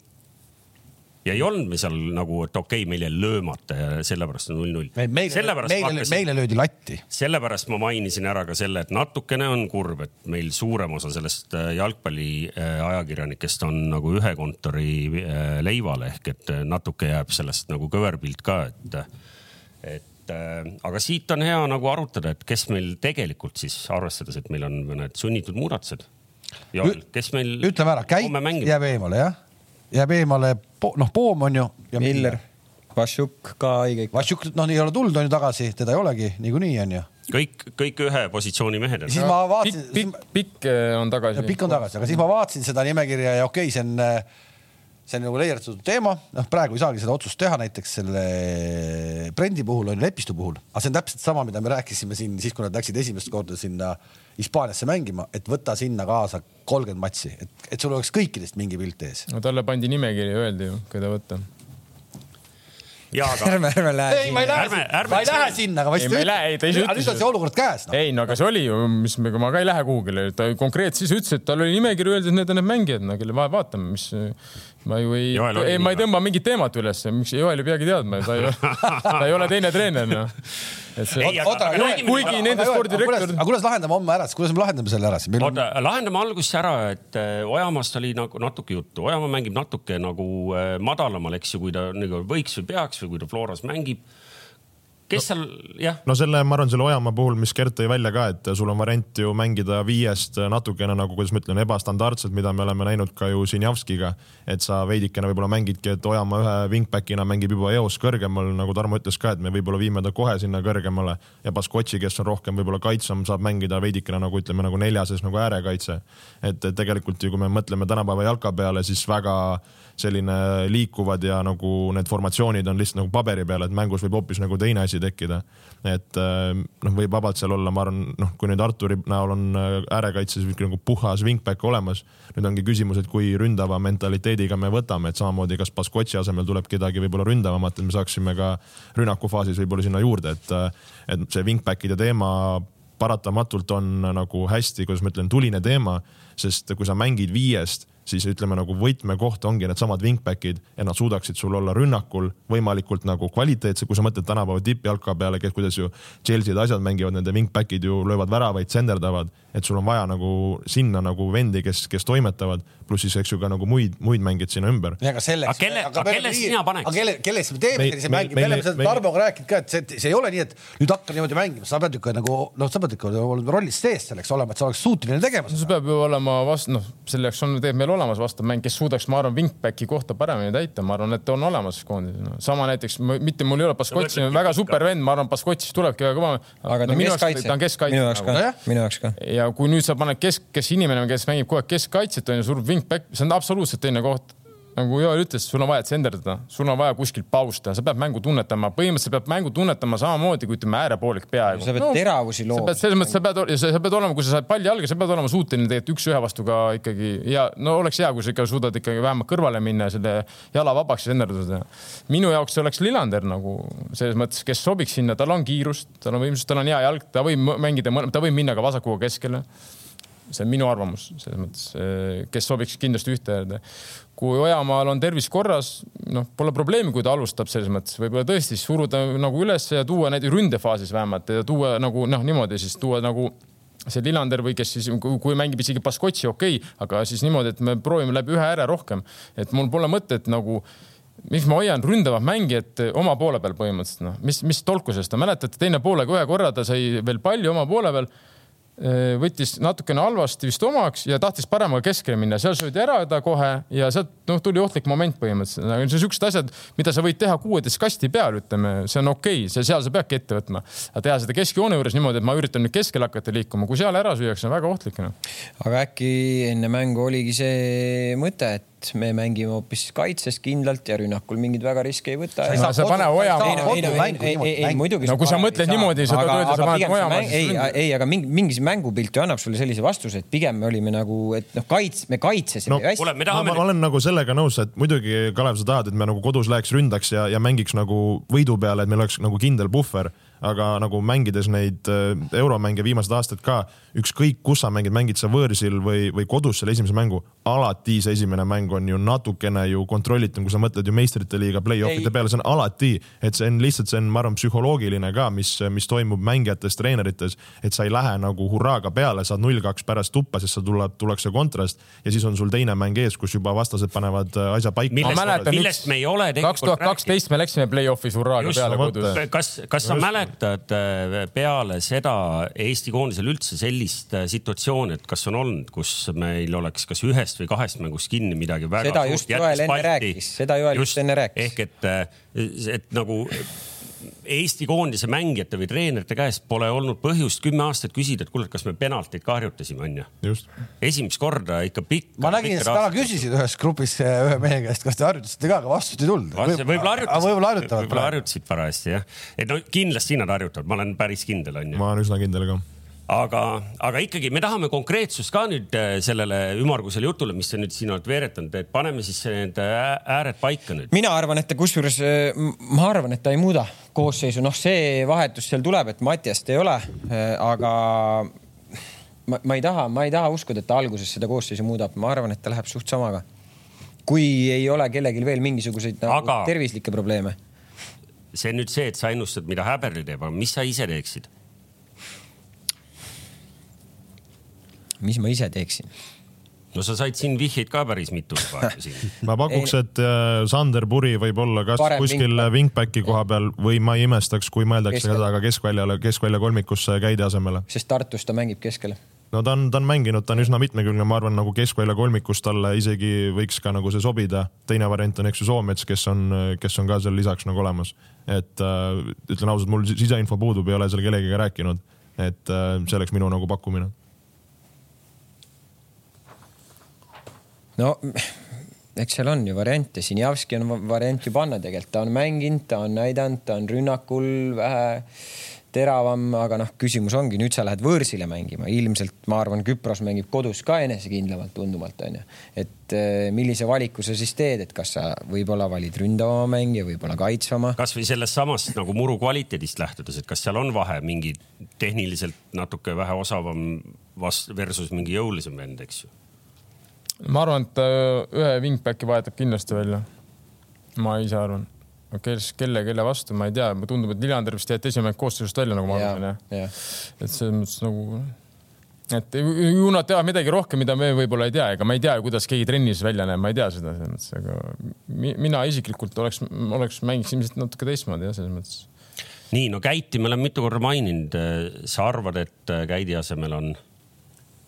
ja ei olnud me seal nagu, et okei okay,, meil jäi löömata ja sellepärast on null-null. meile, meile, meile löödi latti. sellepärast ma mainisin ära ka selle, et natukene on kurb, et meil suurem osa sellest äh, jalgpalliajakirjanikest on nagu ühe kontori äh, leival ehk et äh, natuke jääb sellest nagu kõverpilt ka, et, et äh, aga siit on hea nagu arutada, et kes meil tegelikult siis arvestades, et meil on need sunnitud muudatused. Joel, kes meil ütleme ära, mängib? jääb eemale jah, jääb eemale, noh, Poom on ju. Miller, Vašjuk ka õige. Vašjuk, noh, ei ole tulnud on ju tagasi, teda ei olegi niikuinii on ju. kõik, kõik ühe positsiooni mehed on. siis ma pikk, vaatasin, pikk, pikk eh, on tagasi. pikk on tagasi, aga siis ma vaatasin seda nimekirja ja okei okay,, see on, see on nagu leierdatud teema, noh, praegu ei saagi seda otsust teha näiteks selle Brendi puhul on ju Lepistu puhul, aga see on täpselt sama, mida me rääkisime siin siis, kui nad läksid esimest korda sinna Hispaaniasse mängima, et võta sinna kaasa kolmkümmend matši, et, et sul oleks kõikidest mingi pilt ees. no talle pandi nimekiri, öeldi ju, keda võtta. ja, aga ärme, ärme lähe ei, ma ei lähe ma ei lähe sinna, aga ma Ei, ma ei lähe, ei, ta ise aga ütles nüüd on see olukord käes no.. ei no aga see oli ju, mis me, ma ka ei lähe kuhugile, ta konkreetselt siis ütles, et tal oli nimekiri, öeldi, et need on need mängijad, no kelle vaatame, mis. Ma ju ei ei, ma ei tõmba mingit teemat üles, miks Joel ei peagi teadma, ta ei, ta ei ole teine treener noh. kuigi nende spordidirektor aga kuidas lahendame homme ära, kuidas me lahendame selle ära siis? oota, lahendame algusest ära, et äh, Ojamaast oli nagu natuke juttu, Ojamaa mängib natuke nagu äh, madalamal, eks ju, kui ta nagu võiks või peaks või kui ta Floras mängib. Kes seal jah, no selle, ma arvan, selle Ojamaa puhul, mis Gert tõi välja ka, et sul on variant ju mängida viiest natukene nagu, kuidas ma ütlen, ebastandardselt, mida me oleme näinud ka ju Sinjavskiga. et sa veidikene võib-olla mängidki, et Ojamaa ühe wingback'ina mängib juba eos kõrgemal, nagu Tarmo ütles ka, et me võib-olla viime ta kohe sinna kõrgemale ja Baskotši, kes on rohkem võib-olla kaitsvam, saab mängida veidikene nagu ütleme nagu neljases nagu äärekaitse. et tegelikult ju, kui me mõtleme tänapäeva jalka peale, siis väga selline liikuvad ja nagu need formatsioonid on lihtsalt nagu paberi peal, et mängus võib hoopis nagu teine asi tekkida. et äh, noh, võib vabalt seal olla, ma arvan, noh, kui nüüd Arturi näol on äh, äärekaitses nagu puhas wingback olemas, nüüd ongi küsimus, et kui ründava mentaliteediga me võtame, et samamoodi, kas Baskotši asemel tuleb kedagi võib-olla ründavamat, et me saaksime ka rünnakufaasis võib-olla sinna juurde, et, et see wingback'ide teema paratamatult on nagu hästi, kuidas ma ütlen, tuline teema, sest kui sa mängid viiest, siis ütleme nagu võtmekoht ongi needsamad wingback'id ja nad suudaksid sul olla rünnakul võimalikult nagu kvaliteetse, kui sa mõtled tänapäeva tippjalka peale, kuidas ju Chelsea'd asjad mängivad, nende wingback'id ju löövad väravaid, senderdavad, et sul on vaja nagu sinna nagu vendi, kes, kes toimetavad, pluss siis eks ju ka nagu muid, muid mängijaid sinna ümber. aga selleks. Aga kelle- aga kelle sina paneks? aga kelle, kelle siis me Meil- sellise mängi, me oleme seda Tarmoga rääkinud ka, et see, see ei ole nii, et nüüd hakka niimoodi mängima, sa pead ikka nagu noh, sa pead ikka olema rollis sees selleks olema, et sa oleks suuteline tegema see seda. peab ju olema vastu, noh, selleks on tegelikult meil olemas vastav mäng, kes suudaks, ma arvan, wingbacki kohta paremini täita, ma arvan, et on olemas koondises no.. sama näiteks, mitte mul ei ole Baskotši mõtled väga super vend, ma arvan, Baskotšis tulebki väga kõva. aga ta on keskkaitse. ta on keskkaitse minu jaoks ka minu jaoks ka. ja kui nüüd sa paned kesk, kes inimene, kes mängib kogu aeg keskkaitset on ju, surub wingback, see on absoluutselt teine koht. Nagu Joel ütles, sul on vaja tsenderdada, sul on vaja kuskilt paus teha, sa pead mängu tunnetama, põhimõtteliselt pead mängu tunnetama samamoodi kui ütleme äärepoolik peaaegu. sa pead teravusi sa looma selles mõttes, sa pead, sa, sa pead olema, kui sa saad palli jalga, sa pead olema suuteline tegelikult üks-ühe vastu ka ikkagi ja no oleks hea, kui sa ikka suudad ikkagi vähemalt kõrvale minna ja selle jala vabaks ja senderdada teha. minu jaoks see oleks Lillander nagu selles mõttes, kes sobiks sinna, tal on kiirust, tal on võimsust, tal on hea jalg, ta võib mängida, ta võib minna ka vasakuga keskele see on minu arvamus selles mõttes, kes sobiks kindlasti ühte äärde. Kui Ojamaal on tervis korras, noh, pole probleemi, kui ta alustab selles mõttes, võib-olla tõesti suruda nagu üles ja tuua neid ründefaasis vähemalt ja tuua nagu noh, niimoodi siis tuua nagu see Lillander või kes siis, kui mängib isegi Baskotši, okei okay,, aga siis niimoodi, et me proovime läbi ühe ääre rohkem, et mul pole mõtet nagu miks ma hoian ründavat mängijat oma poole peal põhimõtteliselt noh, mis, mis tolku sellest on, mäletate, teine poolega ühe korra ta sai veel palju oma poole peal võttis natukene halvasti vist omaks ja tahtis paremaga keskele minna, seal söödi ära ta kohe ja sealt noh, tuli ohtlik moment põhimõtteliselt. Need on siuksed asjad, mida sa võid teha kuueteist kasti peal, ütleme, see on okei okay., see seal sa peadki ette võtma. aga teha seda keskjoone juures niimoodi, et ma üritan nüüd keskel hakata liikuma, kui seal ära süüakse, on väga ohtlik no.. aga äkki enne mängu oligi see mõte, et me mängime hoopis kaitses kindlalt ja rünnakul mingeid väga riske ei võta. saa- sa pane Ojamaa- ei, ei, ei, ei, ei, ei muidugi. No kui sa mõtled niimoodi, sa pead öelda, sa paned siis ei, ei, aga mingi, mingi mängupilt ju annab sulle sellise vastuse, et pigem me olime nagu, et noh, kaits-, me kaitsesime No, hästi. ma, ma olen nagu sellega nõus, et muidugi Kalev, sa tahad, et me nagu kodus läheks ründaks ja, ja mängiks nagu võidu peale, et meil oleks nagu kindel puhver, aga nagu mängides neid äh, euromänge viimased aastad ka, ükskõik kus sa mängid, mängid sa võõrsil või, või kodus selle esimese mängu, alati see esimene mäng on ju natukene ju kontrollitum, kui sa mõtled ju meistrite liiga play-off'ide peale, see on alati, et see on lihtsalt, see on, ma arvan, psühholoogiline ka, mis, mis toimub mängijates, treenerites, et sa ei lähe nagu hurraaga peale, saad null-kaks pärast tuppa, sest sa tuleb, tullakse kontrast ja siis on sul teine mäng ees, kus juba vastased panevad äh, asja paika. Millest- millest me ei ole kaks tegelikult tuhat kaksteist me läksime play-off'is hurraaga peale kodus. Kas, kas sa mäletad äh, peale seda Eesti koondisel üldse sellist äh, situatsiooni, et kas on olnud, kus meil oleks kas ühest või kahest mängust kinni midagi väga Seda just Joel enne rääkis, seda Joel just enne rääkis. ehk et, et nagu Eesti koondise mängijate või treenerite käest pole olnud põhjust kümme aastat küsida, et kuule, kas me penaltid ka harjutasime, onju. just, esimest korda ikka pikk. ma nägin, et sa täna küsisid ühes grupis eh, ühe mehe käest, kas te harjutasite ka, aga vastust ei tulnud. võib-olla harjutasid. võib-olla harjutavad võib-olla harjutasid parajasti jah, et no kindlasti nad harjutavad, ma olen päris kindel onju. ma olen üsna kindel ka aga, aga ikkagi me tahame konkreetsust ka nüüd äh, sellele ümmargusele jutule, mis te nüüd siin olete veeretanud, et paneme siis need ää- ääred paika nüüd. mina arvan, et ta kusjuures, ma arvan, et ta ei muuda koosseisu, noh, see vahetus seal tuleb, et Mattiast ei ole, aga ma, ma ei taha, ma ei taha uskuda, et ta alguses seda koosseisu muudab, ma arvan, et ta läheb suht samaga. kui ei ole kellelgi veel mingisuguseid nagu, Aga- tervislikke probleeme. see on nüüd see, et sa ennustad, mida Häberli teeb, aga mis sa ise teeksid? Mis ma ise teeksin? no sa said siin vihjeid ka päris mitu juba ma pakuks, et äh, Sander Puri võib olla kas Parem kuskil wingback. wingbacki koha peal või ma ei imestaks, kui mõeldakse Keskel. seda ka keskväljale, keskvälja kolmikusse Käidi asemele. sest Tartus ta mängib keskel no ta on, ta on mänginud, ta on üsna mitmekülgne, ma arvan, nagu keskvälja kolmikus talle isegi võiks ka nagu see sobida. teine variant on, eks ju, Soomets, kes on, kes on ka seal lisaks nagu olemas. et äh, ütlen ausalt, mul siseinfo puudub, ei ole seal kellegagi rääkinud. et äh, see oleks minu nagu pakkumine. No eks seal on ju variante, Sinjavski on va- variant ju panna tegelikult, ta on mänginud, ta on näidanud, ta on rünnakul vähe teravam, aga noh, küsimus ongi, nüüd sa lähed võõrsile mängima, ilmselt ma arvan, Küpros mängib kodus ka enesekindlamalt tunduvalt onju. et eh, millise valiku sa siis teed, et kas sa võib-olla valid ründavama mängija, võib-olla kaitsvama. kasvõi sellest samast nagu muru kvaliteedist lähtudes, et kas seal on vahe mingi tehniliselt natuke vähe osavam versus mingi jõulisem vend, eks ju. Ma arvan, et äh, ühe wingbacki vahetab kindlasti välja. ma ise arvan. kes, kelle, kelle vastu, ma ei tea, mulle tundub, et Lilleander vist jäeti esimene koosseisust välja, nagu ma ja, arvasin, jah. ja. et selles mõttes nagu, et ju nad teavad midagi rohkem, mida me võib-olla ei tea, ega ma ei tea, kuidas keegi trennis välja näeb, ma ei tea seda selles mõttes, aga mi- mina isiklikult oleks, oleks mängiks ilmselt natuke teistmoodi jah, selles mõttes. nii, no Käiti me oleme mitu korda maininud. sa arvad, et Käidi asemel on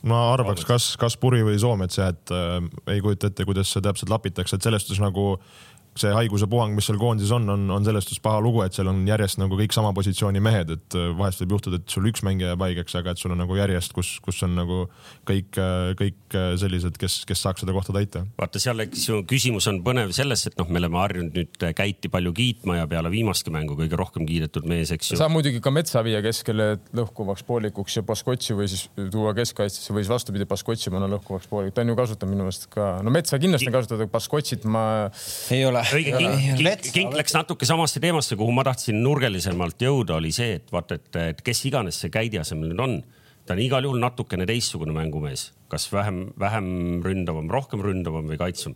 ma arvaks, kas, kas Puri või Soomets jah, et äh, ei kujuta ette, kuidas see täpselt lapitakse, et selles suhtes nagu see haiguse puhang, mis seal koondises on, on, on selles suhtes paha lugu, et seal on järjest nagu kõik sama positsiooni mehed, et äh, vahest võib juhtuda, et sul üks mängija jääb haigeks, aga et sul on nagu järjest, kus, kus on nagu kõik, kõik äh, sellised, kes, kes saaks seda kohta täita vaata seal, eks ju küsimus on põnev selles, et noh, me oleme harjunud nüüd Käiti palju kiitma ja peale viimastki mängu kõige rohkem kiidetud mees, eks ju. saab muidugi ka Metsa viia keskele et lõhkuvaks poolikuks ja Baskotši või siis tuua keskkaitsesse või siis vastupidi, Baskotši panna lõhkuvaks poolikuks, ta on ju kasutanud minu meelest ka, no Metsa kindlasti on kasutatud, aga Baskotšit ma ei ole. õige, kink, kink, kink läks natuke samasse teemasse, kuhu ma tahtsin nurgelisemalt jõuda, oli see, et vaata, et kes iganes see Käidi asemel nüüd on, ta on igal juhul natukene teistsugune mängumees, kas vähem, vähem ründavam, rohkem ründavam või kaitsvam.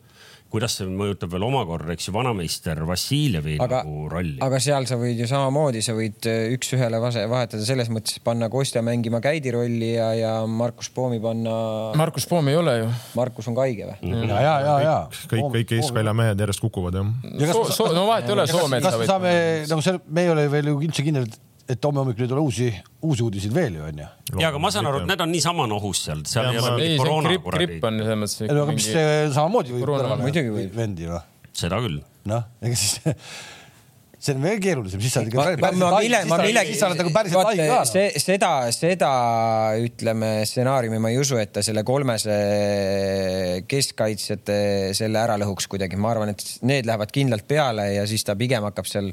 Kuidas see mõjutab veel omakorda, eks ju, vanameister Vassiljevi aga nagu rolli. aga seal sa võid ju samamoodi, sa võid äh, üks-ühele vase- vahetada selles mõttes, panna Kostja mängima Käidi rolli ja, ja Markus Poomi panna. Markus Poom ei ole ju. Markus on ka haige või? ja, ja, ja, ja. kõik, kõik keskvälja mehed järjest kukuvad jah. So, so, no vahet ei ole, kas Soometsa me saame, nagu see, me ei ole veel ju üldse kindel, et homme hommikul ei tule uusi, uusi uudiseid veel ju onju. ja, aga ma saan aru, et need on niisama nohus seal, seal ei Ja ole ma- mingit ei, see koroona gripp, gripp, on selles mõttes ei no aga mis see samamoodi võib muidugi võib. vendi noh, seda küll. noh, ega siis see on veel keerulisem, siis sa oled ikka ma, päris- siis sa- oled nagu päriselt haige ka. see, seda, seda ütleme stsenaariumi ma ei usu, et ta selle kolmese keskkaitsjate selle ära lõhuks kuidagi, ma arvan, et need lähevad kindlalt peale ja siis ta pigem hakkab seal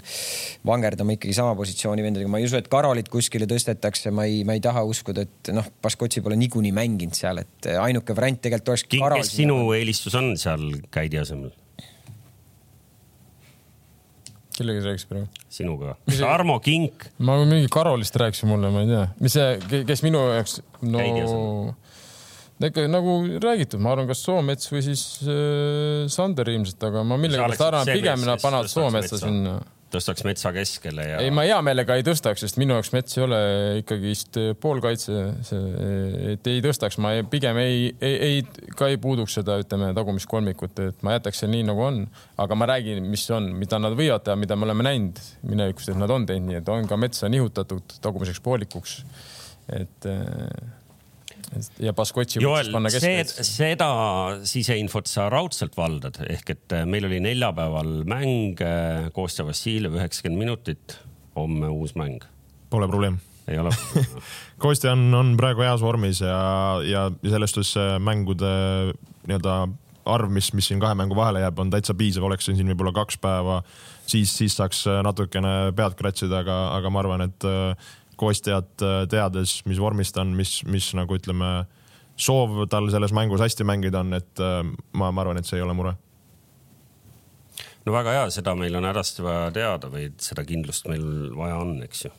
vangerdama ikkagi sama positsiooni vendadega, ma ei usu, et Karolit kuskile tõstetakse, ma ei, ma ei taha uskuda, et noh, Baskotši pole niikuinii mänginud seal, et ainuke variant tegelikult oleks Karol kes sinu eelistus on seal Käidi asemel, kellega sa rääkisid praegu? sinuga? Tarmo Kink, ma mingi Karolist rääkisin mulle, ma ei tea, mis see, kes minu jaoks, no ikka nagu räägitud, ma arvan, kas Soomets või siis äh, Sander ilmselt, aga ma millegipärast arvan, pigem nad panevad Soometsa sinna. Tõstaks metsa keskele ja ei, ma hea meelega ei tõstaks, sest minu jaoks Mets ei ole ikkagist poolkaitse, see, et ei tõstaks, ma ei, pigem ei, ei, ei, ka ei puuduks seda, ütleme, tagumist kolmikut, et ma jätaks selle nii nagu on, aga ma räägin, mis on, mida nad võivad teha, mida me oleme näinud minevikus, et nad on teinud. Nii, et on ka metsa nihutatud tagumiseks poolikuks. et äh, ja Baskotši Joel võiks panna, see, keskkaitse. seda siseinfot sa raudselt valdad, ehk et äh, meil oli neljapäeval mäng äh, Kostja Vassiljev üheksakümmend minutit, homme uus mäng, Pole probleem. Ei ole Kostja on, on praegu heas vormis ja, ja selles suhtes see mängude nii-öelda arv, mis, mis siin kahe mängu vahele jääb, on täitsa piisav, oleks siin võib-olla kaks päeva, siis, siis saaks natukene pead kratsida, aga, aga ma arvan, et äh, Kostjat äh, teades, mis vormis ta on, mis, mis nagu ütleme, soov tal selles mängus hästi mängida on, et äh, ma, ma arvan, et see ei ole mure no väga hea, seda meil on hädasti vaja teada või seda kindlust meil vaja on, eks ju.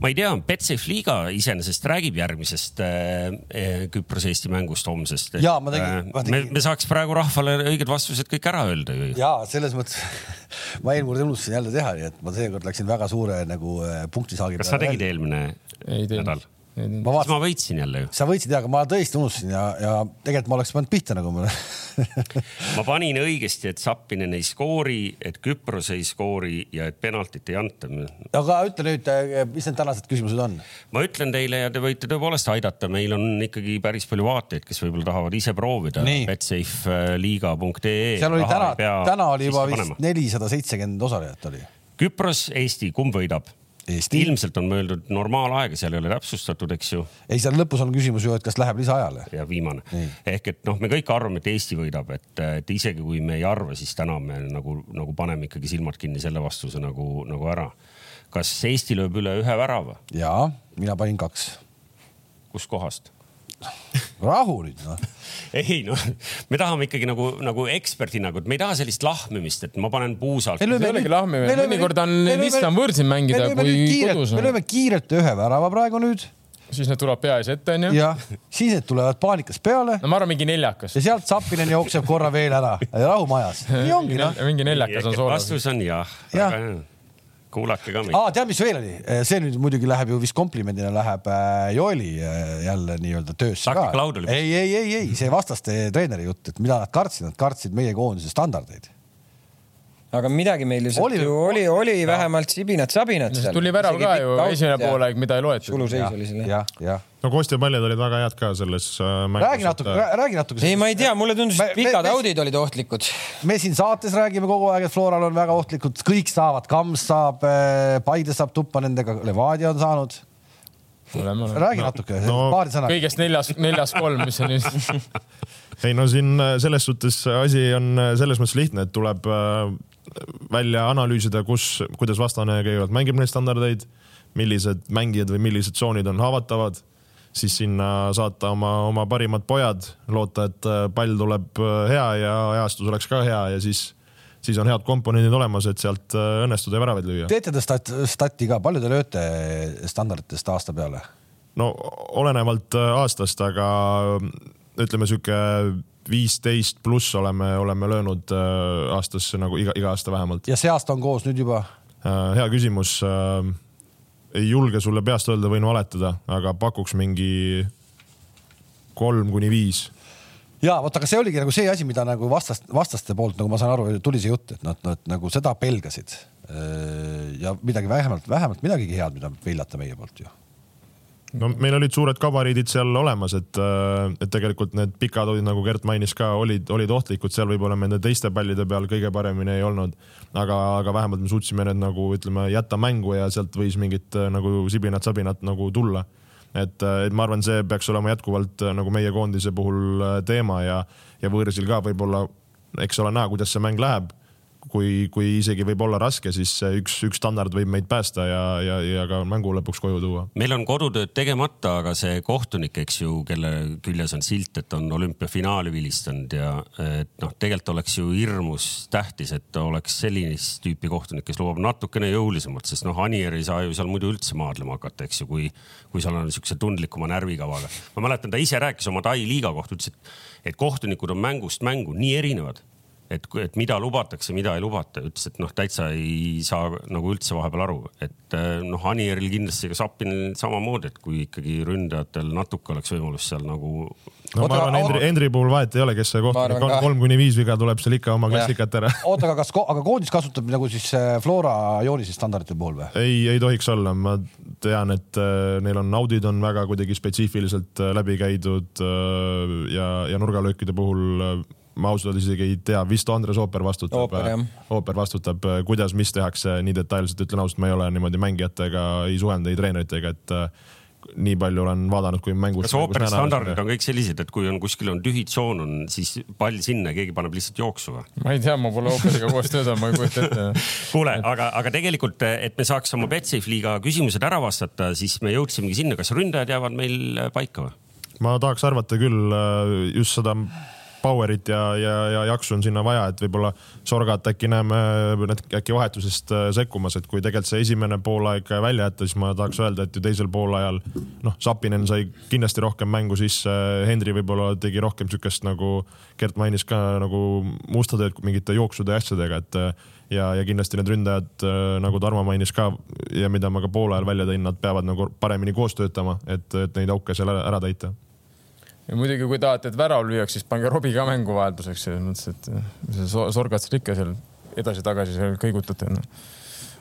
Ma ei tea, Betsafe liiga iseenesest räägib järgmisest äh, äh, Küpros-Eesti mängust homsest. Jaa, ma tegin- ma me, tegin- me saaks praegu rahvale õiged vastused kõik ära öelda ju. ja selles mõttes ma eelmine kord unustasin jälle teha, nii et ma seekord läksin väga suure nagu äh, punktisaagiga. kas sa tegid eelmine ei nädal?, ma vaatasin, ma võitsin jälle ju. sa võitsid ja, aga ma tõesti unustasin ja, ja tegelikult ma oleks pannud pihta nagu ma. ma panin õigesti, et Zappinen ei skoori, et Küpros ei skoori ja et penaltit ei anta. aga ütle nüüd, mis need tänased küsimused on? ma ütlen teile ja te võite tõepoolest aidata, meil on ikkagi päris palju vaatajaid, kes võib-olla tahavad ise proovida. Betsafeliiga.ee. seal oli täna, täna oli juba vist nelisada seitsekümmend osalejat oli. Küpros, Eesti, kumb võidab? Eesti, ilmselt on mõeldud nomaalaega, seal ei ole täpsustatud, eks ju, ei seal lõpus on küsimus ju, et kas läheb lisaajale. ja viimane Nii.. ehk et noh, me kõik arvame, et Eesti võidab, et, et isegi kui me ei arva, siis täna me nagu, nagu paneme ikkagi silmad kinni selle vastuse nagu, nagu ära. kas Eesti lööb üle ühe värava, ja mina panin kaks. kuskohast? Rahu nüüd noh. ei noh, me tahame ikkagi nagu, nagu eksperthinnangut, me ei taha sellist lahmimist, et ma panen puusalt. ei olegi lahmimine. Mõnikord on lihtsam võõrsil mängida kui kodus. me lööme kiirelt ühe värava praegu nüüd siis need tuleb pea ees ette onju. ja siis need tulevad paanikas peale no ma arvan, mingi neljakas ja. sealt Zappinen jookseb korra veel ära ja rahu majas. nii ongi noh. mingi neljakas on soolas. vastus on jah Jah. ja.. Kuulake ka aa, tead, mis veel oli? see nüüd muidugi läheb ju vist komplimendina läheb äh, Joeli äh, jälle nii-öelda töösse ka ei, ei, ei, ei see vastaste treeneri jutt, et mida nad kartsid, nad kartsid meie koondise standardeid. Aga midagi meil ju Oli- oli, ju oli, oli vähemalt sibinat-sabinat seal. tuli värav ka ju esimene poolaeg, mida ei loetud. suluseis oli seal jah. jah, jah. no Kostja paljad olid väga head ka selles äh, mängus. räägi natuke, räägi natuke. ei, ma ei tea, mulle tundus, et pikad me- audid olid ohtlikud. me siin saates räägime kogu aeg, et Floral on väga ohtlikud, kõik saavad, Kams saab, Paide saab tuppa nendega, Levadia on saanud. räägi natuke no paari sõnaga. kõigest neljas, neljas kolm, mis on nüüd. Ei no siin äh, selles suhtes asi on äh, selles mõttes lihtne, et tuleb äh, välja analüüsida, kus, kuidas vastane kõigepealt mängib neid standardeid, millised mängijad või millised tsoonid on haavatavad, siis sinna saata oma, oma parimad pojad, loota, et pall tuleb hea ja ajastus oleks ka hea ja siis, siis on head komponendid olemas, et sealt õnnestuda ja väravaid lüüa. teete te stat-, stati ka, palju te lööte standarditest aasta peale? no olenevalt aastast, aga ütleme sihuke viisteist pluss oleme, oleme löönud äh, aastas nagu iga, iga aasta vähemalt. ja see aasta on koos nüüd juba? hea küsimus. ei julge sulle peast öelda, võin valetada, aga pakuks mingi kolm kuni viis ja vot, aga see oligi nagu see asi, mida nagu vastast, vastaste poolt, nagu ma saan aru, tuli see jutt, et nad, nad nagu seda pelgasid. ja midagi vähemalt, vähemalt midagigi head, mida peilata meie poolt ju. No meil olid suured gabariidid seal olemas, et, et tegelikult need pikad olid, nagu Gert mainis ka, olid, olid ohtlikud, seal võib-olla me nende teiste pallide peal kõige paremini ei olnud. aga, aga vähemalt me suutsime need nagu ütleme, jätta mängu ja sealt võis mingit äh, nagu sibinat-sabinat nagu tulla. et, et ma arvan, see peaks olema jätkuvalt äh, nagu meie koondise puhul äh, teema ja, ja võõrsil ka võib-olla, eks ole näha, kuidas see mäng läheb kui, kui isegi võib olla raske, siis üks, üks standard võib meid päästa ja, ja, ja ka mängu lõpuks koju tuua. meil on kodutööd tegemata, aga see kohtunik, eks ju, kelle küljes on silt, et on olümpiafinaali vilistanud ja et noh, tegelikult oleks ju hirmus tähtis, et oleks sellist tüüpi kohtunik, kes lubab natukene jõulisemalt, sest noh, Anier ei saa ju seal muidu üldse maadlema hakata, eks ju, kui, kui seal on niisuguse tundlikuma närvikavaga. ma mäletan, ta ise rääkis oma Tai liiga kohta, ütles, et, et kohtunikud on mängust mängu nii erinevad et, et mida lubatakse, mida ei lubata, ütles, et noh, täitsa ei saa nagu üldse vahepeal aru, et eh, noh, Anieril kindlasti ka Sapinil samamoodi, et kui ikkagi ründajatel natuke oleks võimalus seal nagu no ma Oota, arvan, aga- Hendri, Hendri puhul vahet ei ole, kes see kohtunik arvan on kolm kuni viis viga tuleb seal ikka oma klassikat ära. oota, aga kas, aga koondis kasutab nagu siis äh, Flora joonise standardite puhul või? ei, ei tohiks olla, ma tean, et äh, neil on audid on väga kuidagi spetsiifiliselt äh, läbi käidud äh, ja, ja nurgalöökide puhul äh, ma ausalt öeldes isegi ei tea, vist Andres Ooper vastutab Ooper, vastutab, kuidas, mis tehakse nii detailselt, ütlen ausalt, ma ei ole niimoodi mängijatega ei suhelnud, ei treeneritega, et äh, nii palju olen vaadanud, kui mängus. kas ooperi standardid on kõik sellised, et kui on kuskil on tühi tsoon on, siis pall sinna, keegi paneb lihtsalt jooksu või? ma ei tea, ma pole ooperiga koos töötanud, ma ei kujuta ette. kuule, aga, aga tegelikult, et me saaks oma Betsafe liiga küsimused ära vastata, siis me jõudsimegi sinna, kas ründajad jäävad meil paika või? ma tahaks arvata küll äh, just seda power'it ja, ja, ja jaksu on sinna vaja, et võib-olla Sorgat äkki näeme äkki vahetusest äh, sekkumas, et kui tegelikult see esimene poolaeg välja jätta, siis ma tahaks öelda, et ju teisel poolajal noh, Sapinen sai kindlasti rohkem mängu sisse, Henri võib-olla tegi rohkem siukest nagu Gert mainis ka nagu musta tööd mingite jooksude ja asjadega, et ja, ja kindlasti need ründajad nagu Tarmo mainis ka ja mida ma ka poole ajal välja tõin, nad peavad nagu paremini koos töötama, et, et neid auke seal ära täita ja muidugi, kui tahate, et värav lüüaks, siis pange Robbie ka mängu vahelduseks selles mõttes, et see sorgad seal ikka seal edasi-tagasi seal kõigutate no..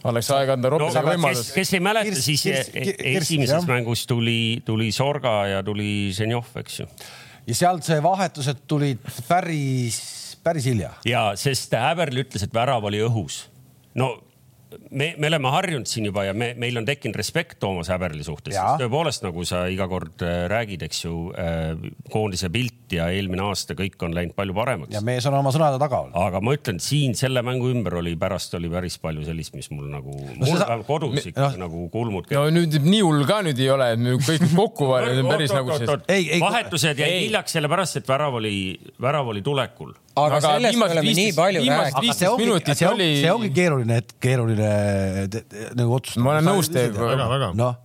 oleks aeg anda Robbile no, võimalus. kes ei mäleta, siis kirs, kirs, esimeses jah. mängus tuli, tuli Sorga ja tuli Zenjov, eks ju. ja sealt see vahetused tulid päris, päris hilja. ja, sest Häverl ütles, et värav oli õhus. no me, me oleme harjunud siin juba ja me, meil on tekkinud respekt Toomas Häberli suhtes, sest tõepoolest, nagu sa iga kord äh, räägid, eks ju äh,, koondise pilt ja eelmine aasta kõik on läinud palju paremaks. ja mees on oma sõnade taga olnud. aga ma ütlen, siin selle mängu ümber oli pärast oli päris palju sellist, mis mul nagu no,, mul sa... kodus me, ikka no, nagu kulmud. no nüüd nii hull ka nüüd ei ole, et me kõik kokku päris nagu siis. vahetused jäid hiljaks sellepärast, et värav oli, värav oli tulekul aga, aga sellest me oleme 15, nii palju rääkinud. see ongi, see, oli... see ongi keeruline, keeruline nagu otsustada. ma olen nõus teiega. noh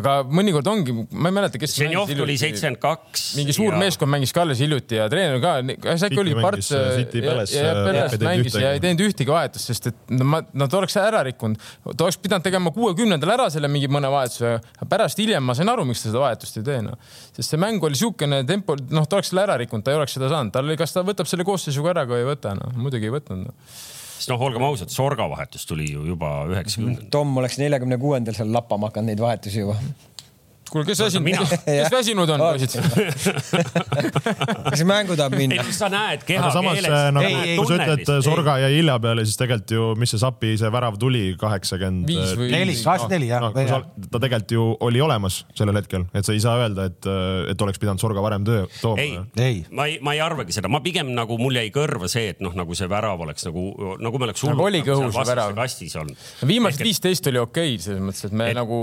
aga mõnikord ongi, ma ei mäleta, kes. Zenjov tuli seitsekümmend kaks. mingi suur ja... meeskond mängis ka alles hiljuti ja treener ka, kas äkki oli Parts äh, ja, ja Peres mängis ja ei teinud ühtegi vahetust, sest et no, ma, nad oleks ära rikkunud. ta oleks pidanud tegema kuuekümnendal ära selle mingi mõne vahetuse, pärast hiljem ma sain aru, miks ta seda vahetust ei tee noh. sest see mäng oli niisugune tempo, noh, ta oleks selle ära rikkunud, ta ei oleks seda saanud, tal oli, kas ta võtab selle koosseisuga ära, kui ei võta, noh muidugi ei võtnud no sest noh, olgem ausad, Sorga vahetus tuli ju juba üheksakümnendal. Tom oleks neljakümne kuuendal seal lappama hakanud neid vahetusi juba kuule, kes väsinud, kes väsinud on poisid kas mängu tahab minna? sa näed kehakeeles. nagu, kui sa ütled Sorga ja Ilja peale, siis tegelikult ju, mis see Sapi see värav tuli, kaheksakümmend. neli, kaheksakümmend neli jah ta tegelikult ju oli olemas sellel hetkel, et sa ei saa öelda, et, et oleks pidanud Sorga varem töö tooma. ei, ei., ma ei, ma ei arvagi seda, ma pigem nagu mul jäi kõrva see, et noh, nagu see värav oleks nagu, nagu me oleks nagu oligi õhus see värav. viimased viisteist oli okei okay, selles mõttes, et me et, nagu.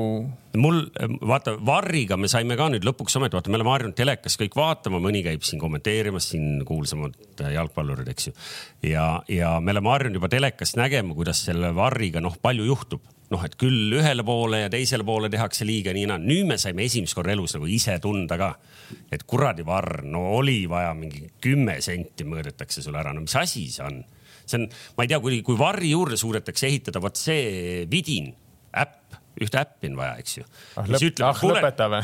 mul, vaata Varriga me saime ka nüüd lõpuks ometi, vaata, me oleme harjunud telekas kõik vaatama, mõni käib siin kommenteerimas, siin kuulsamad jalgpallurid, eks ju. ja, ja me oleme harjunud juba telekast nägema, kuidas selle Varriga noh, palju juhtub noh, et küll ühele poole ja teisele poole tehakse liiga nii ja naa. nüüd me saime esimest korda elus nagu ise tunda ka, et kuradi varr, no oli vaja mingi kümme senti mõõdetakse sulle ära, no mis asi see on? see on, ma ei tea, kui, kui varri juurde suudetakse ehitada, vot see vidin, äpp ühte äppi on vaja, eks ju ah,. mis ütleb, ah, kuule,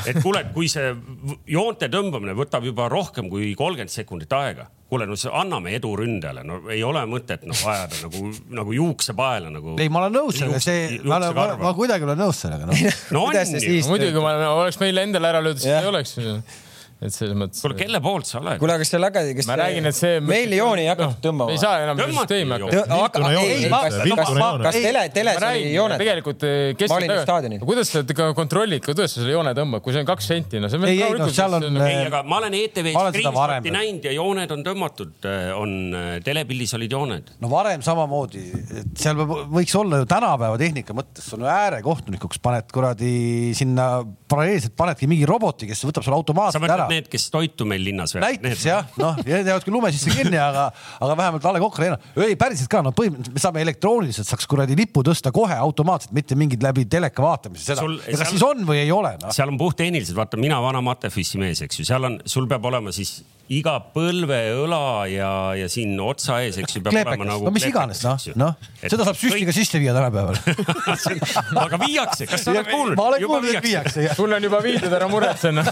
et kuule, et kui see joonte tõmbamine võtab juba rohkem kui kolmkümmend sekundit aega, kuule, no anname edu ründajale, no ei ole mõtet noh ajada nagu, nagu juuksepaela nagu. ei, ma olen nõus sellega, see, ma, ma, ma kuidagi olen nõus sellega no. no on ju. muidugi, kui ma oleks meile endale ära löödud, siis ei oleks et selles mõttes. kuule, kelle poolt sa oled? kuule, kas see läga, kas ma räägin, et see. meil jooni ei hakatud no, tõmbama. ei saa enam süsteemi hakata. ei, kas, tele, teles oli jooned? tegelikult eh, kes. ma olin staadionil. kuidas sa kontrollid, kuidas sa selle joone tõmbad, kui see on kaks senti, no see on. ei, ei, no seal on. ei, aga ma olen ETV-s screenshot'i näinud ja jooned on tõmmatud, eh, on eh, telepildis olid jooned. no varem samamoodi, et seal võiks olla ju tänapäeva tehnika mõttes, sul äärekohtunikuks paned kuradi sinna paralleelselt panedki mingi roboti, kes võtab sulle automaatselt ära. Need, kes toitu meil linnas veel. näiteks jah, noh, jäävad küll lume sisse kinni, aga, aga vähemalt A Le Coq Arena, ei päriselt ka, no põhimõtteliselt me saame elektrooniliselt saaks kuradi lipu tõsta kohe automaatselt, mitte mingid läbi teleka vaatamise seda. kas seal, siis on või ei ole no?? seal on puhttehniliselt, vaata mina vana Matefissi mees, eks ju, seal on, sul peab olema siis iga põlve, õla ja, ja siin otsa ees, eks ju, peab Kleepekas. olema nagu. no mis iganes, noh, noh, seda saab süstiga kõik... sisse viia tänapäeval aga viiakse, kas sa oled kuulnud? ma olen kuulnud, et viiakse. sul on juba viidud, ära muretse noh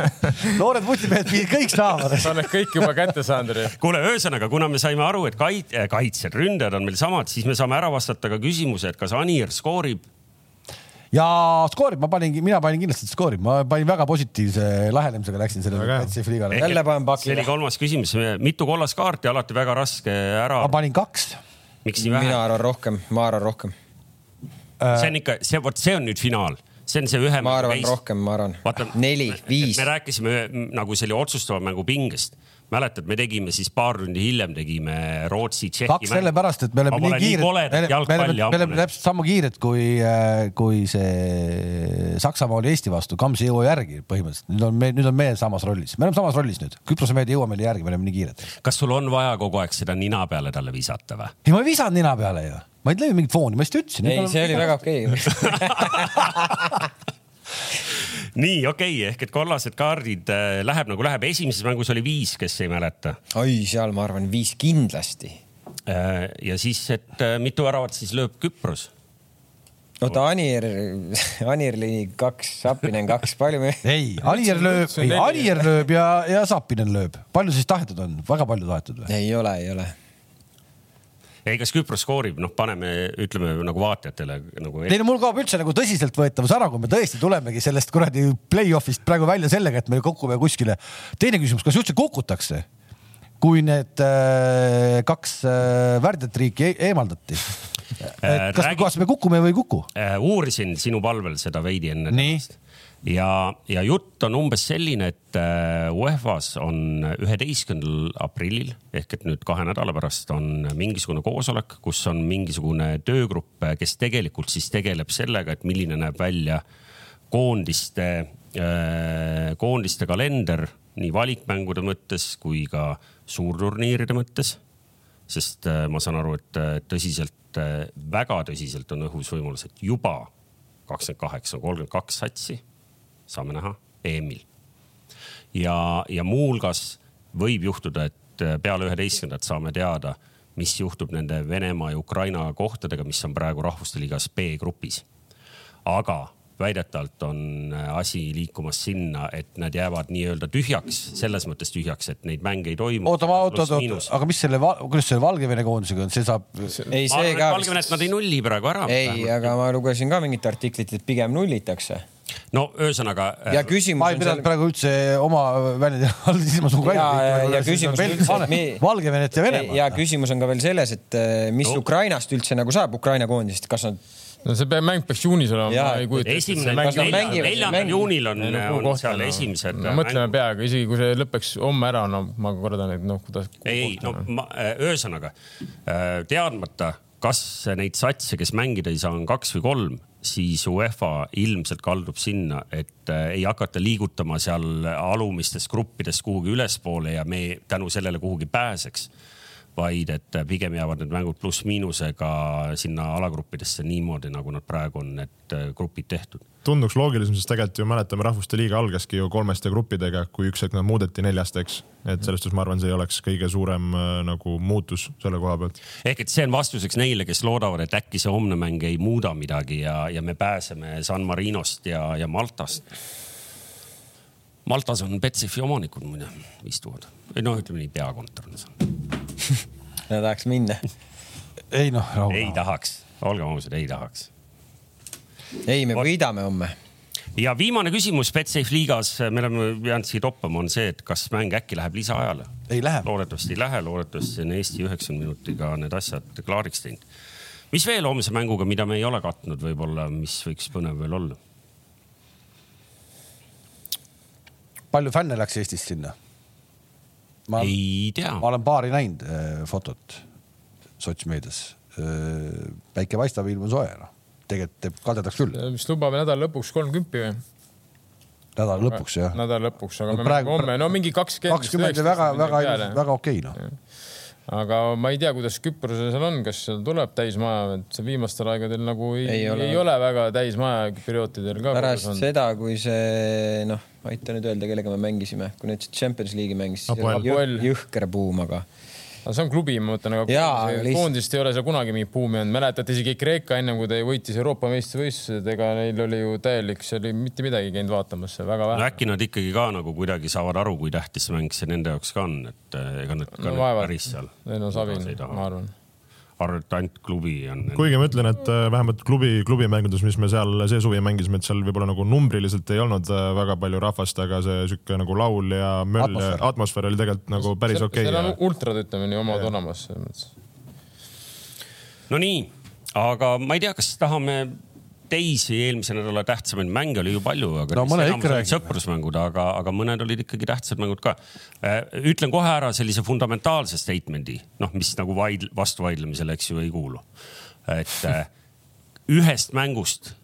noored putimehed kõik saavad. sa oled kõik juba kätte saanud. kuule, ühesõnaga, kuna me saime aru, et kait-, kaitsjad, ründajad on meil samad, siis me saame ära vastata ka küsimuse, et kas Anier skoorib ja skoorib, ma paningi, mina panin kindlasti skoorib, ma panin väga positiivse lähenemisega läksin sellele Kaitseväe liigale. jälle panen paki. see oli kolmas küsimus, mitu kollast kaarti alati väga raske ära. ma panin kaks. miks nii vähe? mina arvan rohkem, ma arvan rohkem. see on ikka, see, vot see on nüüd finaal see on see ühe. ma arvan veist. rohkem, ma arvan. neli, viis. me rääkisime nagu selle otsustava mängu pingest mäletad, me tegime siis paar tundi hiljem tegime Rootsi-Tšehhi kaks sellepärast, et me oleme nii kiired, me oleme, me oleme, me oleme täpselt sama kiired kui, kui see Saksamaa oli Eesti vastu, Kams ei jõua järgi põhimõtteliselt, nüüd on me, nüüd on meie samas rollis, me oleme samas rollis nüüd, Küprose mehed ei jõua meile järgi, me oleme nii kiired. kas sul on vaja kogu aeg seda nina peale talle visata või? ei, ma ei visanud nina peale ju, ma ei teinud mingit fooni, ma lihtsalt ütlesin. ei, see oli väga okei nii okei okay,, ehk et kollased kaardid äh, läheb nagu läheb, esimeses mängus oli viis, kes ei mäleta. oi, seal ma arvan viis kindlasti. ja siis, et äh, mitu väravat siis lööb Küpros? oota, Anir, Anir lõi kaks, Sapinen kaks, palju me? ei, Alier lööb, ei. Alier lööb ja, ja Sapinen lööb. palju siis tahetud on, väga palju tahetud või? ei ole, ei ole. ei, kas Küpros skoorib, noh, paneme, ütleme nagu vaatajatele nagu. ei no mul kaob üldse nagu tõsiseltvõetavus ära, kui me tõesti tulemegi sellest kuradi play-off'ist praegu välja sellega, et me kukume kuskile. teine küsimus, kas üldse kukutakse? kui need äh, kaks äh, värdjat riiki e eemaldati. et kas räägi-, kas me kukume või ei kuku? äh, uurisin sinu palvel seda veidi enne. Nii. ja, ja jutt on umbes selline, et äh, UEFA-s on üheteistkümnendal aprillil ehk et nüüd kahe nädala pärast on mingisugune koosolek, kus on mingisugune töögrupp, kes tegelikult siis tegeleb sellega, et milline näeb välja koondiste, koondiste kalender nii valikmängude mõttes kui ka suurturniiride mõttes. Sest äh, ma saan aru, et äh, tõsiselt, väga tõsiselt on õhus võimalus, et juba kakskümmend kaheksa, kolmkümmend kaks satsi saame näha EM-il. ja, ja muuhulgas võib juhtuda, et äh, peale üheteistkümnendat saame teada, mis juhtub nende Venemaa ja Ukraina kohtadega, mis on praegu Rahvuste Liigas B-grupis. aga väidetavalt on äh, asi liikumas sinna, et nad jäävad nii-öelda tühjaks, selles mõttes tühjaks, et neid mänge ei toimu. oota, oota, oota, aga mis selle, kuidas selle Valgevene koondisega on, see saab, ei, see ka. Valgevenet nad ei nulli praegu ära. ei, aga ma lugesin ka mingit artiklit, et pigem nullitakse. No ühesõnaga. ja küsimus ma ei on pidanud seal, praegu üldse oma väljendi all silmas Ukraina Ja- ja küsimus on üldse, Valgevenet ja ja Venemaad. küsimus on ka veel selles, et eh, mis No. Ukrainast üldse nagu saab, Ukraina koondisest, kas nad, no see peab- mäng peaks juunis olema, ma ei kujuta ette. esimene, neljandal juunil on, kuhu on kohta, seal no. esimesed. no mõtleme. peaga, isegi kui see lõpeks homme ära, no ma kardan, et noh, kuidas. ei, no ma, äh, ühesõnaga äh, teadmata, kas neid satse, kes mängida ei saa, on kaks või kolm, siis UEFA ilmselt kaldub sinna, et äh, ei hakata liigutama seal alumistest gruppidest kuhugi ülespoole ja me tänu sellele kuhugi pääseks vaid et pigem jäävad need mängud pluss-miinusega sinna alagruppidesse niimoodi, nagu nad praegu on need äh, grupid tehtud. tunduks loogilisem, sest tegelikult ju mäletame, Rahvuste Liiga algaski ju kolmeste gruppidega, kui üks hetk nad muudeti neljast, eks. et selles suhtes ma arvan, see ei oleks kõige suurem äh, nagu muutus selle koha pealt. ehk et see on vastuseks neile, kes loodavad, et äkki see homne mäng ei muuda midagi ja, ja me pääseme San Marinost ja, ja Maltast. Maltas on Betsafe omanikud muide istuvad, noh, ütleme nii, peakontor on seal. Nad tahaks minna. ei noh, rahu. ei tahaks, olgem ausad, ei tahaks. ei, me võidame homme. ja viimane küsimus Betsafe liigas, me oleme jäänud siia toppama, on see, et kas mäng äkki läheb lisaajale. ei lähe. loodetavasti ei lähe, loodetavasti on Eesti üheksakümne minutiga need asjad klaariks teinud. mis veel homse mänguga, mida me ei ole katnud võib-olla, mis võiks põnev veel olla? palju fänne läks Eestist sinna? ma, ei tea ma olen paari näinud äh, fotot sotsmeedias. päike paistab, ilm on soe, noh. tegelikult teeb kadedaks küll, vist lubame nädala lõpuks kolmkümmend või? nädala lõpuks jah. nädala lõpuks, aga No me praegu- homme, no mingi kakskümmend. kakskümmend ja väga, väga, väga okei noh. Aga ma ei tea, kuidas Küprosel seal on, kas seal tuleb täismaja, et see viimastel aegadel nagu ei, Ei ole. ei ole väga täismaja perioodidel ka. pärast seda, kui see noh, aita nüüd öelda, kellega me mängisime, kui nüüd Champions League'i mängis, jõhker buum, aga aga see on klubi, ma mõtlen, aga Jaa, lihtsalt- koondist ei ole seal kunagi mingit buumi olnud, mäletate isegi Kreeka ennem kui ta võitis Euroopa meistrivõistlused, ega neil oli ju täielik, see oli mitte midagi käinud vaatamas, väga no vähe. äkki nad ikkagi ka nagu kuidagi saavad aru, kui tähtis see mäng see nende jaoks ka on, et eh, ega nad ka No vaevalt. päris seal. ei no Savin, ma arvan. arvan, et ainult klubi on. kuigi ma ütlen, et äh, vähemalt klubi, klubimängudes, mis me seal see suvi mängisime, et seal võib-olla nagu numbriliselt ei olnud äh, väga palju rahvast, aga see sihuke nagu laul ja möll ja Atmosfäär. atmosfäär oli tegelikult nagu päris okei seal on okay,. ultrad, ütleme nii, omad olemas no nii, aga ma ei tea, kas tahame teisi eelmise nädala tähtsamaid mänge oli ju palju, aga No sõprusmängud, aga, aga mõned olid ikkagi tähtsad mängud ka. ütlen kohe ära sellise fundamentaalse statement'i, noh, mis nagu vaid-, vastuvaidlemisele, eks ju, ei kuulu. et äh, ühest mängust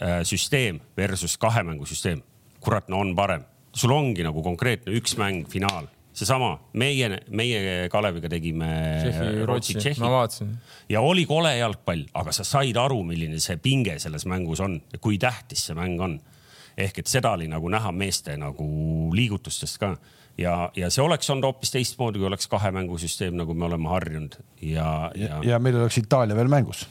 äh, süsteem versus kahe mängu süsteem, kurat, no on parem. sul ongi nagu konkreetne üks mäng, finaal, seesama meie, meie Kaleviga tegime Tšehhi, Rootsi, ja oli kole jalgpall, aga sa said aru, milline see pinge selles mängus on ja kui tähtis see mäng on. ehk et seda oli nagu näha meeste nagu liigutustest ka ja, ja see oleks olnud hoopis teistmoodi, kui oleks kahe mängusüsteem, nagu me oleme harjunud ja, ja, ja meil oleks Itaalia veel mängus.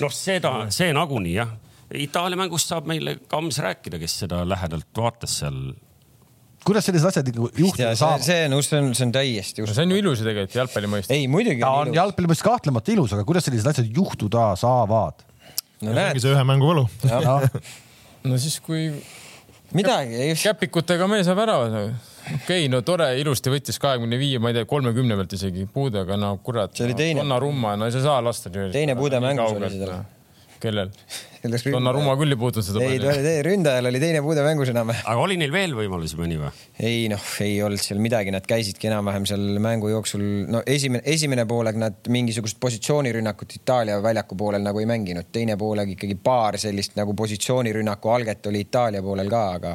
noh, seda, see nagunii jah. Itaalia mängust saab meile Kams rääkida, kes seda lähedalt vaatas seal. Kuidas sellised asjad nagu juhtuda see, saavad? see on, see on, see on täiesti no see on ju ilus ju tegelikult jalgpalli mõistes. ei, muidugi ta on on ilus. jalgpalli mõttes kahtlemata ilus, aga kuidas sellised asjad juhtuda saavad? no ongi näed, see ühe mängu võlu. no siis, kui midagi ei käpikutega mees saab ära. okei okay,, no tore, ilusti võttis kahekümne viie, ma ei tea, kolmekümne pealt isegi puude, aga no kurat. See oli teine. Donnarumma, no ei sa saa lasta. Teine puude mängus oli seda.. kellel? Selles Donnarumma küll ei puutunud seda ei, palju. ründajal oli teine puude mängus enam-vähem. aga oli neil veel võimalusi mõni või? ei noh, ei olnud seal midagi, nad käisidki enam-vähem seal mängu jooksul, no esimene, esimene pooleg nad mingisugust positsioonirünnakut Itaalia väljaku poolel nagu ei mänginud, teine pooleg ikkagi paar sellist nagu positsioonirünnaku alget oli Itaalia poolel ka, aga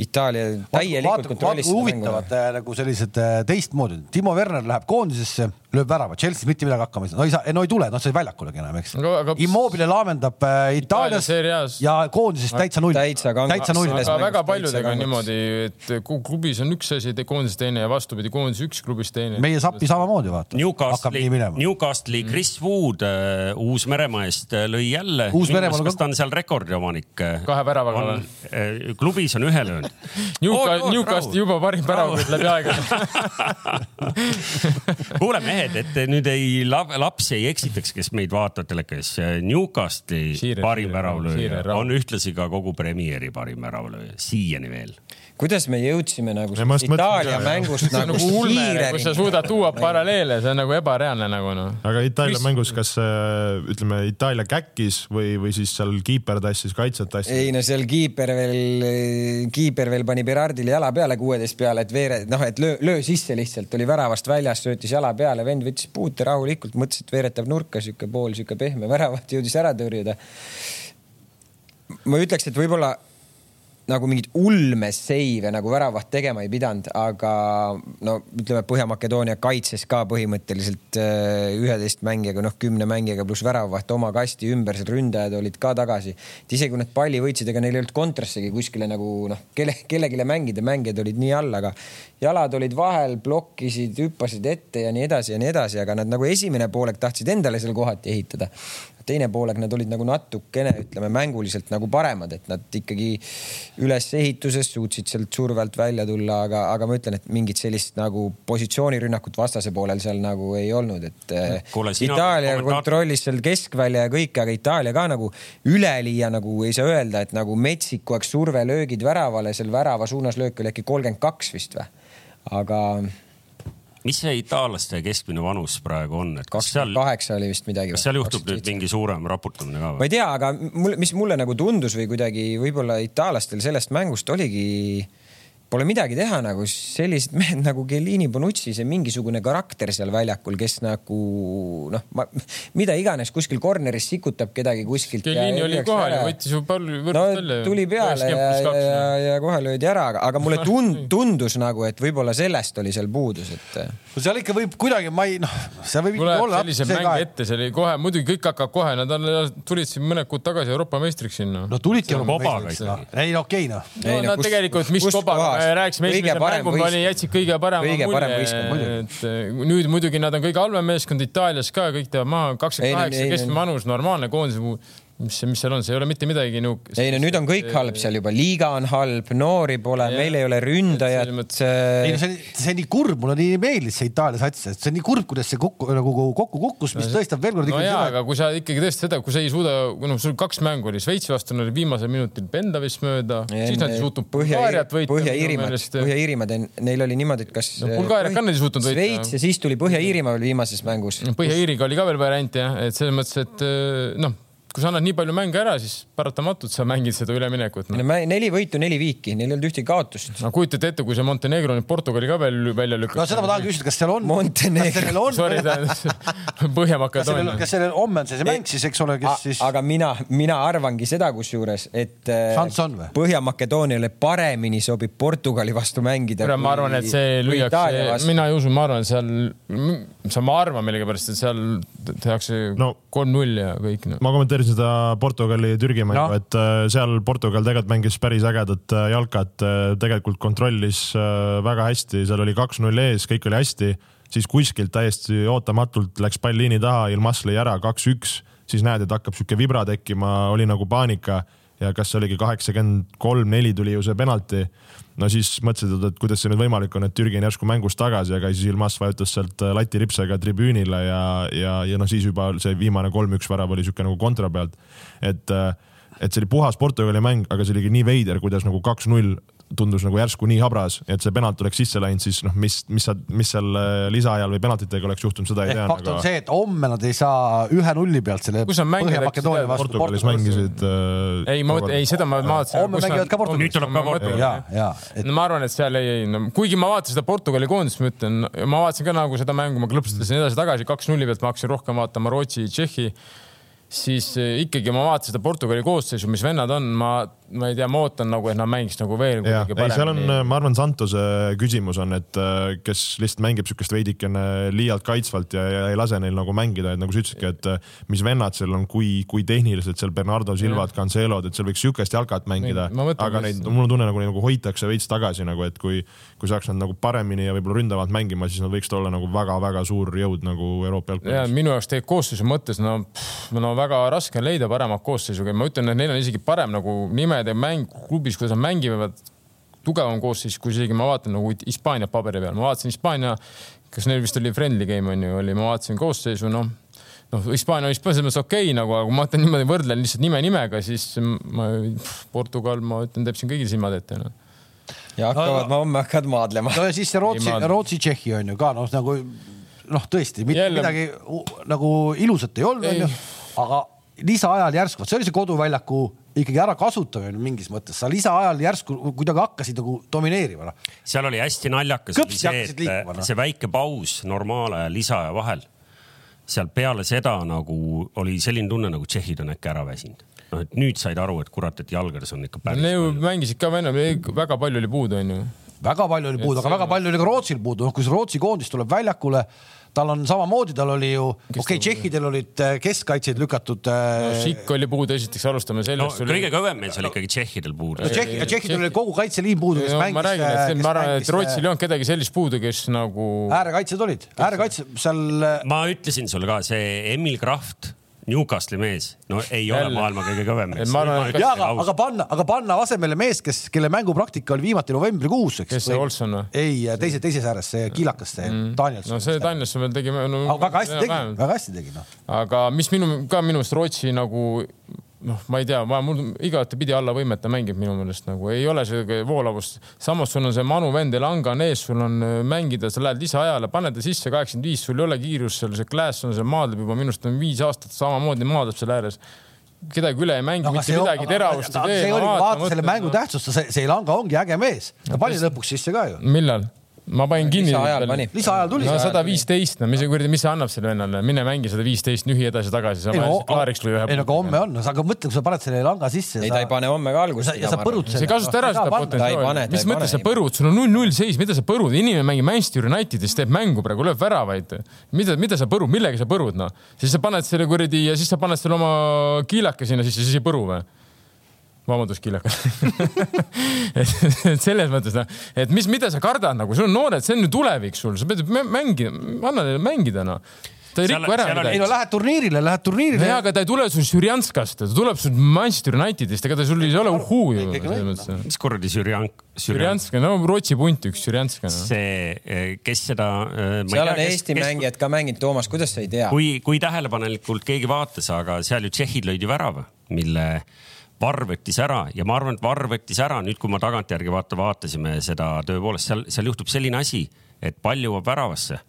Itaalia täielikult kontrollis seda huvitavad mängu. äh, nagu sellised äh, teistmoodi. Timo Werner läheb koondisesse, lööb värava, Chelsea's mitte midagi hakkama ei saa, no ei saa, no ei tule, noh, see väljakulegi enam, eks Aga- aga-. Immobile laamendab äh, Itaalias ja koondises täitsa null. Täitsa kang- täitsa null. aga väga paljudega on niimoodi, et klubis on üks asi, koondises teine ja vastupidi, koondises üks, klubis teine. meie sappi samamoodi vaata. Newcastle'i. Newcastle'i Chris Wood äh, Uus-Meremaa eest äh, lõi jälle. Uus-Meremaal on kas ta on seal rekordiomanik? Kahe väravaga või? või? klubis on ühe löönud. Newcastle, Newcastle juba parim väravkott läbi aegade. kuule mehed, et nüüd ei, lapsi ei eksitaks, kes meid vaatavad telekas. Newcastle'i Siirer, parim väravlööja on ühtlasi ka kogu Premieri parim väravlööja, siiani veel. Kuidas me jõudsime nagu Itaalia jah. mängust see on nagu nagu ulme, kui sa suudad tuua paralleele, see on nagu ebareaalne nagu noh. aga Itaalia Mis- mängus, kas äh, ütleme, Itaalia käkkis või, või siis seal kiiper tassis, kaitsjad tassis? ei no seal kiiper veel, kiiper veel pani Berardile jala peale kuueteist peale, et veere, noh, et löö, löö sisse lihtsalt, oli väravast väljas, söötis jala peale, vend võttis puute rahulikult, mõtles, et veeretab nurka, sihuke pool sihuke pehme väravat jõudis ära tõrjuda. ma ütleks, et võib-olla nagu mingeid ulmeseive nagu väravat tegema ei pidanud, aga no ütleme, Põhja-Makedoonia kaitses ka põhimõtteliselt äh, üheteist mängijaga, noh kümne mängijaga pluss väravavaht oma kasti ümber, seal ründajad olid ka tagasi. et isegi kui nad palli võitsid, ega neil ei olnud kontrassigi kuskile nagu noh, kelle, kellelegi mängida, mängijad olid nii all, aga jalad olid vahel, blokkisid, hüppasid ette ja nii edasi ja nii edasi, aga nad nagu esimene poolek tahtsid endale seal kohati ehitada teine poolega nad olid nagu natukene, ütleme mänguliselt nagu paremad, et nad ikkagi ülesehituses suutsid sealt surve alt välja tulla, aga, aga ma ütlen, et mingit sellist nagu positsioonirünnakut vastase poolel seal nagu ei olnud, et eh, Kuule, sina Itaalia kommentaator- kontrollis seal keskvälja ja kõike, aga Itaalia ka nagu üleliia nagu ei saa öelda, et nagu metsik kogu aeg survelöögid väravale, seal värava suunas löök oli äkki kolmkümmend kaks vist või? aga mis see itaallaste keskmine vanus praegu on, et kas seal kaheksa oli vist midagi. kas seal juhtub nüüd mingi suurem raputamine ka ma või? ei tea, aga mul, mis mulle nagu tundus või kuidagi võib-olla itaallastel sellest mängust oligi, pole midagi teha nagu sellised mehed nagu Chiellini, Bonucci, see mingisugune karakter seal väljakul, kes nagu noh, mida iganes kuskil corner'is sikutab kedagi kuskilt. Kellini oli kohal ja võttis ju palli no võrdselt välja. tuli peale ja, ja, ja, ja kohe löödi ära, aga, aga mulle tund, tundus nagu, et võib-olla sellest oli seal puudus, et no seal ikka võib kuidagi, ma ei noh, seal võib ikka, olla sellise see mängi ka, ette, see oli kohe, muidugi kõik hakkavad kohe, nad on, tulid siin mõned kuud tagasi Euroopa meistriks sinna. no tulidki kobaga ikkagi. ei no okei noh, no Ei, no nad kust- tegelikult, mis kobaga rääkisime Kõige esimese mängu, võistkond. jätsid kõige parema Kõige mulje, et eh, nüüd muidugi nad on kõige halvem meeskond Itaalias ka, kõik teevad maha, kakskümmend kaheksa keskmine vanus, normaalne koondise puhul. mis, mis seal on, see ei ole mitte midagi nagu. ei no nüüd on kõik halb seal juba, liiga on halb, noori pole, meil ei ole ründajat ei no see, see on nii kurb, mulle nii meeldis see Itaalia sats, et see on nii kurb, kuidas see kokku nagu kokku kukkus, mis tõestab veel kord no jaa, aga kui sa ikkagi tõesti seda, kui sa ei suuda, noh, sul kaks mängu oli, Šveitsi vastu oli viimasel minutil Penda vist mööda, siis nad ei suutnud Bulgaariat võita. Põhja-Iirimaad, Põhja-Iirimaad, neil oli niimoodi, et kas No Bulgaariat ka nad ei suutnud võita. Šveits ja siis tuli Põhja-Iirimaa veel viimases mängus. Põhja-Iiriga oli ka veel variant jah, et selles mõttes, et noh, kui sa annad nii palju mänge ära, siis paratamatult sa mängid seda üleminekut no.. neli võitu, neli viiki, neil ei olnud ühtegi kaotust. no kujutate ette, kui see Montenegro nüüd Portugali ka veel välja lükkab. no seda ma tahan küsida, kas seal on. Montenegro. Sorry, Põhja-Makedoonia. kas sellel homme on see, see mäng siis, eks ole, kes siis. aga mina, mina arvangi seda kusjuures, et või? Põhja-Makedooniale paremini sobib Portugali vastu mängida. ma arvan, et see lüüakse, mina ei usu, ma arvan, seal, sa, ma arvan millegipärast, et seal tehakse kolm-null no, ja kõik no.. ma kommenteerin seda Portugali-Türgi mängu no., et äh, seal Portugal tegelikult mängis päris ägedat äh, jalkat, äh, tegelikult kontrollis väga hästi, seal oli kaks-null ees, kõik oli hästi, siis kuskilt täiesti ootamatult läks pall liini taha, Ilmas lõi ära kaks-üks, siis näed, et hakkab sihuke vibra tekkima, oli nagu paanika ja kas oligi kaheksakümmend kolm, neli tuli ju see penalti no siis mõtlesid, et kuidas see nüüd võimalik on, et Türgi on järsku mängus tagasi, aga siis Ilmas vajutas sealt äh, lati ripsega tribüünile ja, ja, ja noh, siis juba see viimane kolm-üks värav oli sihuke nagu kontra pealt. et, äh, et see oli puhas Portugali mäng, aga see oligi nii veider, kuidas nagu kaks-null tundus nagu järsku nii habras, et see penalt oleks sisse läinud, siis noh, mis, mis sa, mis seal äh, lisaajal või penaltitega oleks juhtunud, seda ei tea. fakt on aga... see, et homme nad ei saa ühe nulli pealt selle Põhja-Makedoonia vastu. Portugalis mängisid äh,. ei, ma mõtlen, ei seda ma vaatasin. homme mängivad ka Portugalis. nüüd tuleb ka Portugal. ja, ja et.... no ma arvan, et seal ei, no kuigi ma vaatasin seda Portugali koondist, ma ütlen, ma vaatasin ka nagu seda mängu, ma klõpsutasin edasi-tagasi kaks nulli pealt, ma hakkasin rohkem vaatama Rootsi, Tšehhi siis eh, ikkagi ma vaatasin seda Portugali koosseisu, mis vennad on, ma ma ei tea, ma ootan nagu, et nad mängiks nagu veel kuidagi paremini. seal on, ma arvan, Santose küsimus on, et äh, kes lihtsalt mängib siukest veidikene liialt kaitsvalt ja, ja ei lase neil nagu mängida, et nagu sa ütlesidki, et äh, mis vennad seal on, kui, kui tehniliselt seal Bernardo Silvad, Cancelod, et seal võiks siukest jalkat mängida, aga neid, mul on tunne nagu, nagu hoitakse veits tagasi nagu, et kui, kui saaks nad nagu paremini ja võib-olla ründavalt mängima, siis nad võiksid olla nagu väga-väga suur jõud nagu Euroopa jalgpallis. minu jaoks tegelikult koosseisu mõttes no, no väga raske on leida paremat koosseisu, ma ütlen, et neil on isegi parem nagu nime nimed ja mäng klubis, kuidas nad mängivad, tugevam koosseis, kui isegi ma vaatan nagu Hispaania paberi peal, ma vaatasin Hispaania, kas neil vist oli friendly game on ju, oli, ma vaatasin koosseisu, noh noh, Hispaania oli selles mõttes okei okay, nagu, aga kui ma mõtlen niimoodi, võrdlen lihtsalt nime nimega, siis ma, Portugal, ma ütlen, teeb siin kõigil silmad ette no.. ja hakkavad no,, homme hakkavad maadlema. no ja siis see Rootsi, Rootsi-Tšehhi on ju ka noh, nagu noh, tõesti mitte Jälle... midagi nagu ilusat ei olnud, onju, aga lisaajal järsku, see oli see koduväljaku ikkagi ära kasutamine mingis mõttes, sa lisaajal järsku kuidagi hakkasid nagu domineerima. Noh. seal oli hästi naljakas, oli see, et liikuma, no. see väike paus normaalaja ja lisaaja vahel, seal peale seda nagu oli selline tunne, nagu tšehhid on äkki ära väsinud noh, et nüüd said aru, et kurat, et jalgades on ikka päris. Need mängisid ka vennad, väga palju oli puudu, onju. Väga palju oli puudu, aga väga palju oli ka Rootsil puudu, noh, kui see Rootsi koondis tuleb väljakule tal on samamoodi, tal oli ju, okei okay,, tšehhidel olid äh, keskkaitseid lükatud äh.... no Šik oli puudu, esiteks alustame sellest no,. kõige oli... kõvem meil seal ikkagi tšehhidel puudu no,. Tšehhi, tšehhidel oli kogu kaitseliin puudu, kes no, mängis. ma räägin, et see, ma arvan, et Rootsil ei olnud kedagi sellist puudu, kes nagu. äärekaitsjad olid, äärekaitsjad seal. ma ütlesin sulle ka, see Emil Kraft Newcastle'i mees, no ei Jälle. ole maailma kõige kõvem mees. ja aga, aga panna, aga panna asemele mees, kes, kelle mängupraktika oli viimati novembrikuus, eks. kes see Olson või? ei, teise, teises ääres see kiilakas, see mm. Danielson. no see Danielson veel tegi no,. aga väga hästi tegi, väga hästi tegi noh. aga mis minu, ka minu arust Rootsi nagu noh, ma ei tea, mul igatepidi alla võimete mängib minu meelest nagu ei ole see voolavust. samas sul on see Manu vend Elanga on ees, sul on äh, mängida, sa lähed lisaajale, pane ta sisse kaheksakümmend viis, sul ei ole kiirust seal, see Klaas on seal maadleb juba minu arust on viis aastat samamoodi maadleb seal ääres kedagi üle ei mängi, mitte midagi teravust ei tee. see oli, vaata selle mängu tähtsust, see, see Elanga ongi äge mees, ta pani lõpuks sisse ka ju. millal? Ma panin kinni. lisaajal pani. lisaajal tuli. no sada viisteist, no mis kuradi, mis see annab sellele vennale, mine mängi sada viisteist, nühi edasi-tagasi. ei no, klaariks lõi ühe. ei no aga homme on, aga mõtle, kui sa paned selle langa sisse. ei, ta ei pane homme ka algust. ja sa põrud selle. sa ei kasuta ära seda potentsiaali. mis mõttes sa põrud, sul on null-null seis, mida sa põrud, inimene mängib Manchester Unitedis, teeb mängu praegu, lööb väravaid. mida, mida sa põrud, millega sa põrud, noh? siis sa paned selle kuradi ja siis sa paned selle oma kiilaka sinna sisse, siis ei põru või? Vabandust, kiilakas et selles mõttes noh, et mis, mida sa kardad nagu, sul on noored, see on ju tulevik sul, sa pead mängida, anna neile mängida noh ta ei riku ära midagi. ei no lähed turniirile, lähed turniirile. jaa, aga ta ei tule sul Žürjanskast, ta tuleb sul Manchester Unitedist, ega ta sul ei ole uhuu ju. mis kuradi Žürjank? Žürjansk, no Rootsi punt üks Žürjansk no.. see, eh, kes seda. Eh, seal on tea, Eesti kes, mängijad ka mänginud, Toomas, kuidas sa ei tea? kui, kui tähelepanelikult keegi vaatas, aga seal ju tšehhid lõid ju värava, mille Varr võttis ära ja ma arvan, et Varr võttis ära nüüd, kui ma tagantjärgi vaata, vaatasime seda tõepoolest seal, seal juhtub selline asi, et pall jõuab väravasse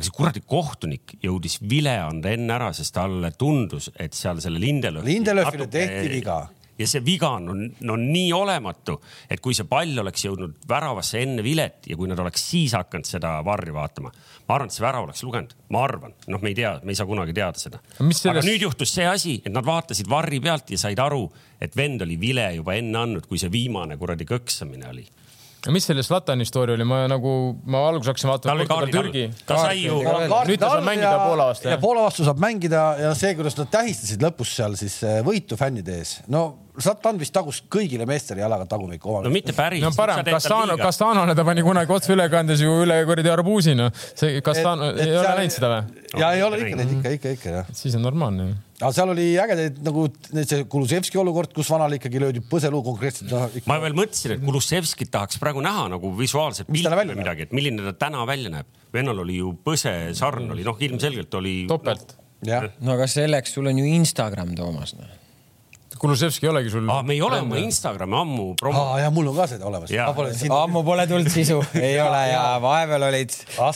aga see kuradi kohtunik jõudis vile anda enne ära, sest talle tundus, et seal selle Lindelöfi. Lindelöfile tehti viga. Ja see viga on, no nii olematu, et kui see pall oleks jõudnud väravasse enne vilet ja kui nad oleks siis hakanud seda varri vaatama, ma arvan, et see värav oleks lugenud, ma arvan, noh, me ei tea, me ei saa kunagi teada seda. mis aga sellest- nüüd juhtus see asi, et nad vaatasid varri pealt ja said aru, et vend oli vile juba enne andnud, kui see viimane kuradi kõksamine oli. mis selle Zlatani story oli, ma nagu, ma alguses hakkasin vaatama Portugal-Türgi ta sai ju, Nüüd ta saab mängida Poola vastu, ja jah? Poola vastu saab mängida ja see, kuidas nad tähistasid lõpus seal siis eh, võitu fännide ees. no Zlatan vist tagus kõigile meestele jalaga tagumikku no omale. mitte päris. no parem, Castano, Castanole ta pani kunagi otseülekandes ju üle kuradi arbuusi, noh. see Castano, ei ole näinud seda või? ja ei ole ikka näinud, ikka, ikka, ikka jah. siis on normaalne ju. aga seal oli ägedaid nagu see Kulusevski olukord, kus vanale ikkagi löödi põseluu konkreetselt no,. ma veel mõtlesin, et Kulusevskit tahaks praegu näha nagu visuaalselt Mis ta pilti välja või midagi, et milline ta täna välja näeb. vennal oli ju põse sarn oli, noh, ilmselgelt oli. topelt. jah, no aga selleks sul on ju Instagram, Toomas. noh. Kulusevski ei olegi sul. ah,. me ei ole oma Instagrami ammu promo-. aa ja mul on ka see olemas. Pole sinna. ammu pole tulnud sisu, ei ole ja vahepeal olid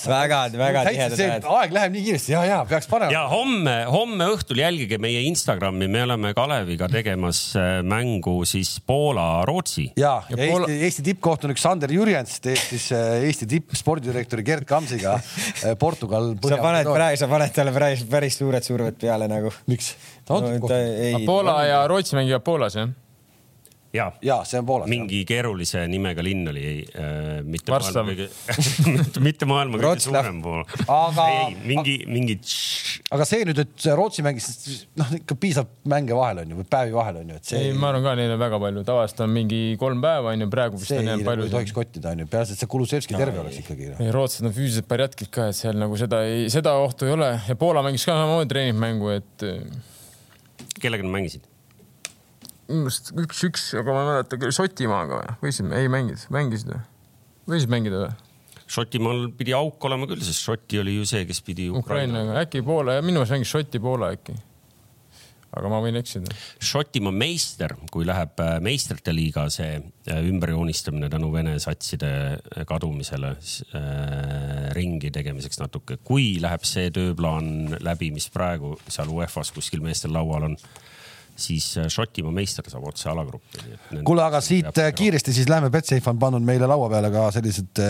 väga, väga tihedad ajad. aeg läheb nii kiiresti ja, ja peaks panema. ja homme, homme õhtul jälgige meie Instagrami, me oleme Kaleviga tegemas äh, mängu siis Poola-Rootsi. ja, Ja Poola- Eesti, Eesti tippkohtunik Sander Jürjens teeb siis äh, Eesti tippspordidirektori Gerd Kamsiga äh, Portugal. sa paned praegu, sa paned talle päris, päris suured surved peale nagu. miks? Ta on No, ta ei, Poola ja Rootsi mängivad Poolas jah? ja ja see on Poolas. mingi keerulise nimega linn oli äh,, mitte Varssav. maailma kõige, mitte maailma kõige suurem pool. Aga- ei, mingi, mingi. aga see nüüd, et Rootsi mängis, noh ikka piisavalt mänge vahel on ju või päevi vahel on ju, et see ei, ma arvan ka, neil on väga palju, tavaliselt on mingi kolm päeva onju, praegu vist on ei, jäänud palju ei. tohiks kottida onju, peaasi, et see Kulusevski terve oleks ikkagi. noh. ei, rootslased on füüsiliselt pärjatkid ka, et seal nagu seda ei, seda ohtu ei ole ja Poola mängis ka samamoodi treeningmängu, et kellega nad mängisid? minu arust üks-üks, aga ma ei mäleta, Šotimaaga või? võisime, ei mänginud, mängisid või? võisid mängida või? Šotimaal pidi auk olema küll, sest Šoti oli ju see, kes pidi Ukraina. Ukrainaga, äkki Poola, minu meelest mängis Šoti-Poola äkki. Aga ma võin eksida. Šotimaa meister, kui läheb äh, meistrite liiga see äh, ümberjoonistamine tänu Vene satside äh, kadumisele äh, ringi tegemiseks natuke, kui läheb see tööplaan läbi, mis praegu seal UEFA-s kuskil meestel laual on, siis Šotimaa meister saab otse alagruppi. kuule, aga siit äh, kiiresti siis lähme, Betsafe on pannud meile laua peale ka sellised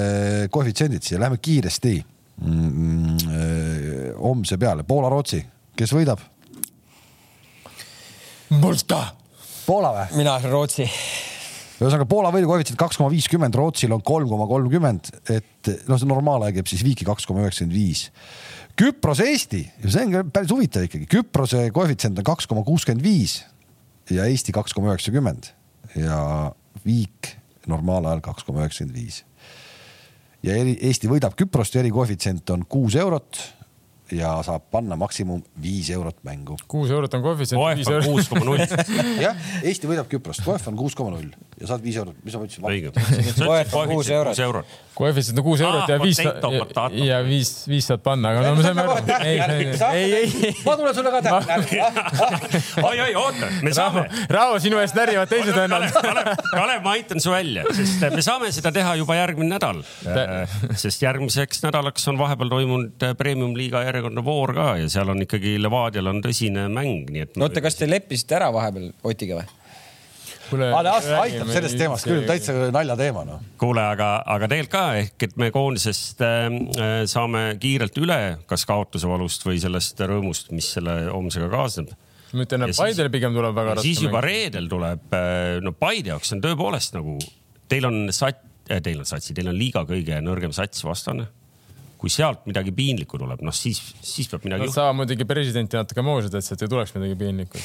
koefitsiendid siia, lähme kiiresti mm, äh, homse peale, Poola-Rootsi, kes võidab? Poola või? mina Rootsi. ühesõnaga Poola võidu koefitsient kaks koma viiskümmend, Rootsil on kolm koma kolmkümmend, et noh, see normaalaeg jääb siis viiki kaks koma üheksakümmend viis. Küpros, Eesti, see on päris huvitav ikkagi, Küprose koefitsient on kaks koma kuuskümmend viis ja Eesti kaks koma üheksakümmend ja viik normaalajal kaks koma üheksakümmend viis. ja eri, Eesti võidab Küprost ja erikoefitsient on kuus eurot ja saab panna maksimum viis eurot mängu. kuus eurot on koefitsient. UEFA kuus koma null, jah, Eesti võidab Küprost, koef on kuus koma null ja saad viis eurot, mis ma ütlesin? õige. Kuus eurot. koefitsient on kuus eurot ja Ah, viis potato, potato. ja viis, viis saad panna, aga no me saame aru. ei, ei, ei, ma tulen sulle ka täpselt. oi, oi, oota, me saame Raavo, sinu eest närivad teised vennad. Kalev, Kalev, ma aitan su välja, sest me saame seda teha juba järgmine nädal. sest järgmiseks nädalaks on vahepeal toimunud premium-liiga järjekordne voor ka ja seal on ikkagi Levadial on tõsine mäng, nii et. oota, kas te leppisite ära vahepeal Otiga või? kuule, aitab sellest teemast küll, täitsa naljateema noh. kuule, aga, aga tegelikult ka ehk, et me koondisest äh, äh, saame kiirelt üle, kas kaotuse valust või sellest rõõmust, mis selle homsega kaasneb. ma ütlen, et Paidel pigem tuleb väga raske. siis juba reedel tuleb, no Paide jaoks on tõepoolest nagu, teil on sat-, teil on satsi, teil on liiga kõige nõrgem sats vastane. kui sealt midagi piinlikku tuleb, noh siis, siis peab midagi juhtuma. saavad muidugi presidenti natuke moosida, et sealt ei tuleks midagi piinlikku.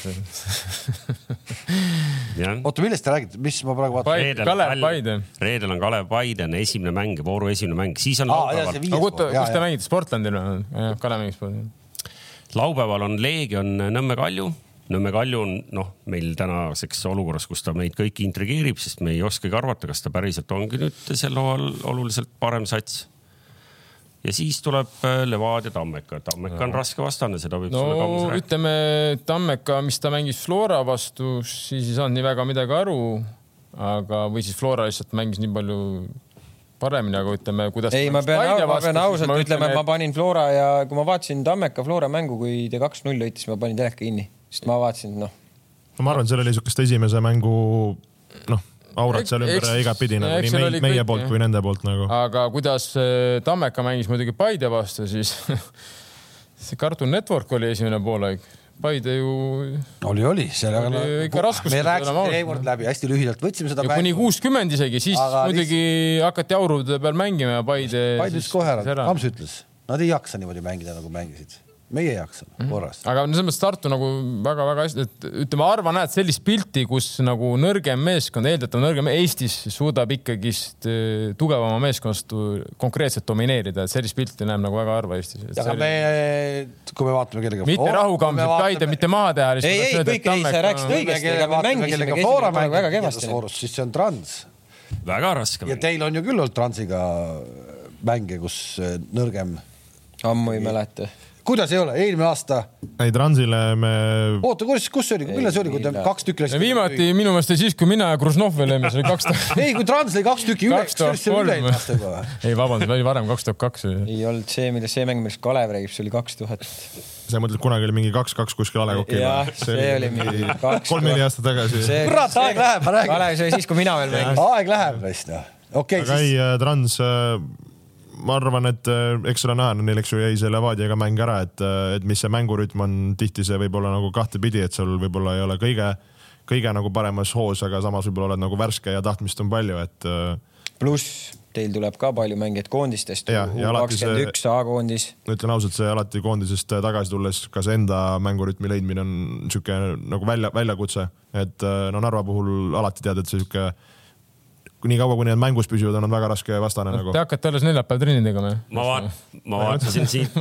oota, millest te räägite, mis ma praegu vaatan? Paide, Kalev Paide. reedel on Kalev Paide on esimene mäng, vooru esimene mäng, siis on ja laupäeval aga kus te, kus te ja. mängite, Sportlandil või? Kalev mängib Sportlandil. laupäeval on Leegion Nõmme Kalju. Nõmme Kalju on noh, meil tänaseks olukorras, kus ta meid kõiki intrigeerib, sest me ei oskagi arvata, kas ta päriselt ongi nüüd sel hooajal oluliselt parem sats. Ja siis tuleb äh, Levadia Tammeka, Tammeka on raske vastane, seda võib no sulle kammus rääkida. ütleme, Tammeka, mis ta mängis Flora vastu, siis ei saanud nii väga midagi aru. aga, või siis Flora lihtsalt mängis nii palju paremini, aga ütleme, kuidas. ei, ma pean, ma pean ausalt ütlema, et ma panin Flora ja kui ma vaatasin Tammeka Flora mängu, kui te kaks-null võitis, ma panin teleka kinni, sest ma vaatasin, noh, ma arvan, seal oli niisugust esimese mängu noh, aurat seal ümber igatpidi nagu nii seal meie, kõik, poolt kui nende poolt nagu. aga kuidas äh, Tammeka mängis muidugi Paide vastu, siis see Cartoon Network oli esimene poolaeg. Paide ju oli, oli, seal Oli ikka raskustes, me rääkisime. Reimond läbi, hästi lühidalt võtsime seda kuni kuuskümmend isegi, siis Aga aga muidugi hakati aurude peal mängima ja Paide. Paide ütles kohe ära, Kams ütles, nad ei jaksa niimoodi mängida, nagu mängisid. Meie jaksame Mhm. korras. aga selles mõttes Tartu nagu väga-väga hästi, et ütleme, harva näed sellist pilti, kus nagu nõrgem meeskond, eeldatav nõrgem Eestis suudab ikkagist eh, tugevama meeskonnast konkreetselt domineerida, et sellist pilti näeb nagu väga harva Eestis. aga me, kui me vaatame kellega. mitte rahukamb, Paide mitte maha teha. ei, ei, kõik, ei, sa rääkisid õigesti, ega me mängisime ka esimene pool väga kehvasti. siis see on Trans väga raske ja teil on ju küll olnud Transiga mänge, kus äh, nõrgem. ammu ei mäleta. Kuidas ei ole, eelmine aasta, ei, Transile me, oota, kus, kus see oli, millal see oli, kui millal? kaks tükki lasite? viimati minu meelest oli siis, kui mina ja Kružnov veel jäime, see oli kaks tuhat, ei, kui Trans lõi kaks tükki üle, kas see oli üle-eelmine aasta juba? ei vabandust, oli varem kaks tuhat kaks. ei olnud see, millest see mäng, millest Kalev räägib, see oli kaks tuhat. sa mõtled, kunagi oli mingi kaks-kaks kuskil A Le Coqil Jah, see oli mingi kaks kolm-neli aastat tagasi. Kurat, aeg läheb, ma räägin. Kalev, see oli siis, kui mina veel mängisin. aeg läheb vist noh, okei aga siis ei, Trans, ma arvan, et äh, eks ole näha, neil eks ju jäi see Levadiaga mäng ära, et, et mis see mängurütm on, tihti see võib olla nagu kahtepidi, et sul võib-olla ei ole kõige, kõige nagu paremas hoos, aga samas võib-olla oled nagu värske ja tahtmist on palju, et äh, pluss teil tuleb ka palju mängijaid koondistest. Kakskümmend üks A-koondis. ütlen ausalt, see alati koondisest tagasi tulles ka see enda mängurütmi leidmine on sihuke nagu välja, väljakutse, et äh, no Narva puhul alati tead, et see sihuke nii kaua, kui need mängus püsivad, on nad väga raske vastane nagu Te. hakkate alles neljapäeval trenni tegema? ma vaat-, ma vaatasin siit,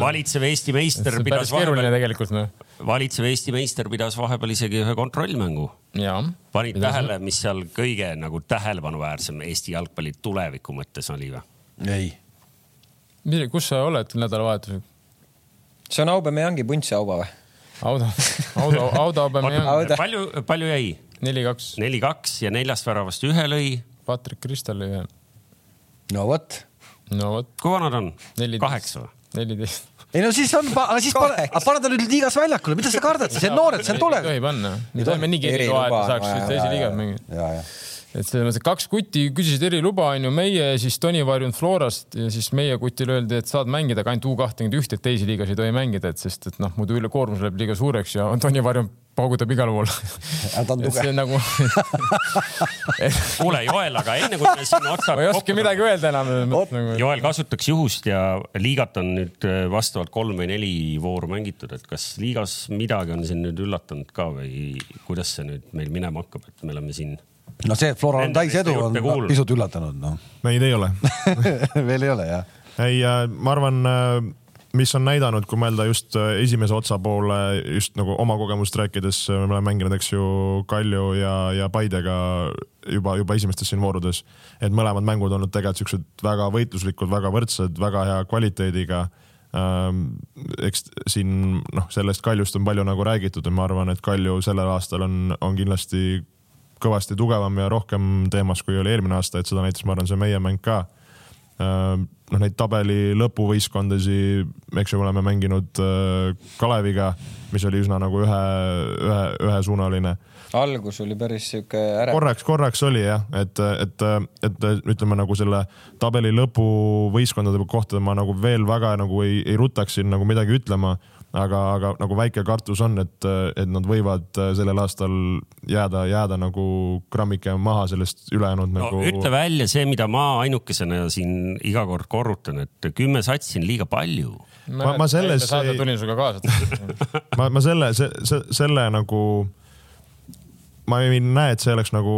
valitsev Eesti meister pidas vahepeal, tegelikult noh. valitsev Eesti meister pidas vahepeal isegi ühe kontrollmängu. jaa. panid tähele, mis seal kõige nagu tähelepanuväärsem Eesti jalgpalli tuleviku mõttes oli või? ei, kus sa oled nädalavahetusel? see on Aubameyangi puntsauba või? Auto, auto, auto peame jääma. Auda. palju, palju jäi? neli-kaks, neli-kaks ja neljast väravast ühe lõi. Patrick Kristal lõi ühe. no vot. no vot, kui vana ta on? Kaheksa või? neliteist. ei no siis on, aga siis pane, pane ta nüüd liigas väljakule, mida sa kardad, see on noored, seal ei tuleb. tohi panna. me saime eriloa, et on saaks esiliigas jaa. mängida. Et selles mõttes, et kaks kuti küsisid eriluba, onju, meie siis Toni Varjund Florast ja siis meie kutile öeldi, et saad mängida, aga ainult U kahtekümmend üht, et teisi liigas ei tohi mängida, et sest et noh, muidu ülekoormus läheb liiga suureks ja Toni Varjund paugutab igal pool. ta on tugev. nagu, kuule, Joel, aga enne kui me siin otsad ma ei oska midagi öelda enam. Nagu, Joel kasutaks juhust ja liigat on nüüd äh, vastavalt kolm või neli vooru mängitud, et kas liigas midagi on siin nüüd üllatanud ka või kuidas see nüüd meil minema hakkab, et me oleme siin no see, et Flora on täis edu, on kuulunud. pisut üllatanud, noh. meid ei ole. veel ei ole jah. ei, ma arvan, mis on näidanud, kui mõelda just äh, esimese otsa poole, just nagu oma kogemust rääkides, me oleme mänginud, eks ju, Kalju ja, ja Paidega juba, juba esimestes siin voorudes. et mõlemad mängud olnud tegelikult siuksed väga võitluslikud, väga võrdsed, väga hea kvaliteediga ähm,. eks siin noh, sellest Kaljust on palju nagu räägitud ja ma arvan, et Kalju sellel aastal on, on kindlasti kõvasti tugevam ja rohkem teemas, kui oli eelmine aasta, et seda näitas, ma arvan, see meie mäng ka noh, neid tabeli lõpuvõistkondasi, eks ju, oleme mänginud äh, Kaleviga, mis oli üsna nagu ühe, ühe, ühesuunaline. algus oli päris sihuke ärev. korraks, korraks oli jah, et, et, et ütleme nagu selle tabeli lõpuvõistkondade kohta ma nagu veel väga nagu ei, ei ruttaks siin nagu midagi ütlema aga, aga nagu väike kartus on, et, et nad võivad sellel aastal jääda, jääda nagu grammike maha sellest ülejäänud no, nagu. ütle välja see, mida ma ainukesena siin iga kord korrutan, et kümme satsi on liiga palju. Ma- ma selles saade ei- tulin sinuga kaasa. ma, ma selle, selle, selle nagu, ma ei näe, et see oleks nagu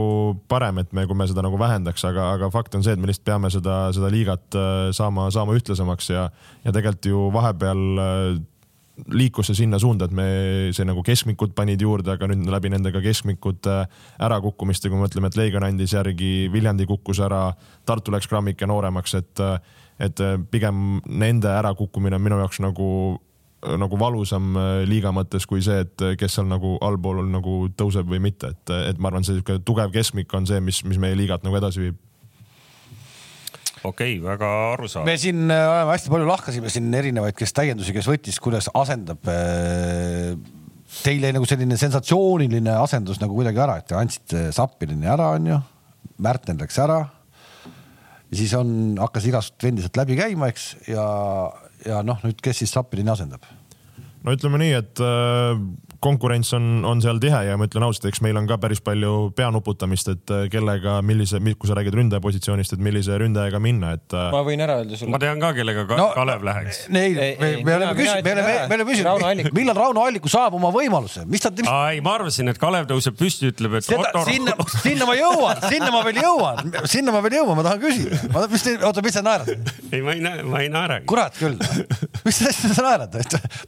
parem, et me, kui me seda nagu vähendaks, aga, aga fakt on see, et me lihtsalt peame seda, seda liigat äh, saama, saama ühtlasemaks ja, ja tegelikult ju vahepeal äh, liikus see sinna suunda, et me, see nagu keskmikud panid juurde, aga nüüd läbi nende ka keskmikute ärakukkumiste, kui me mõtleme, et Leegion andis järgi, Viljandi kukkus ära, Tartu läks grammike nooremaks, et, et pigem nende ärakukkumine on minu jaoks nagu, nagu valusam äh, liiga mõttes kui see, et kes seal nagu allpool nagu tõuseb või mitte, et, et ma arvan, see sihuke tugev keskmik on see, mis, mis meie liigat nagu edasi viib. Okei okay,, väga arusaadav me siin äh, oleme hästi palju lahkasime siin erinevaid, kes täiendusi, kes võttis, kuidas asendab äh, teile nagu selline sensatsiooniline asendus nagu kuidagi ära, et te andsite Sapinini ära, onju. Märten läks ära. ja siis on, hakkas igast vendi sealt läbi käima, eks, ja, ja noh, nüüd kes siis Sapinini asendab? no ütleme nii, et äh, konkurents on, on seal tihe ja ma ütlen ausalt, eks meil on ka päris palju peanuputamist, et äh, kellega, millise, kui sa räägid ründaja positsioonist, et millise ründajaga minna, et. ma võin ära öelda sulle. ma tean ka, kellega ka no, Kalev läheks. ei, me, me oleme küsinud, me oleme, me oleme küsinud, millal Rauno Alliku saab oma võimaluse, mis ta. ei, ma arvasin, et Kalev tõuseb püsti, ütleb, et. sinna, sinna ma jõuan, sinna ma veel jõuan, sinna ma veel jõuan, ma tahan küsida. mis te, oota, mis sa naerad? ei, ma ei näe, ma ei naeragi. kurat küll, mis asja sa naerad,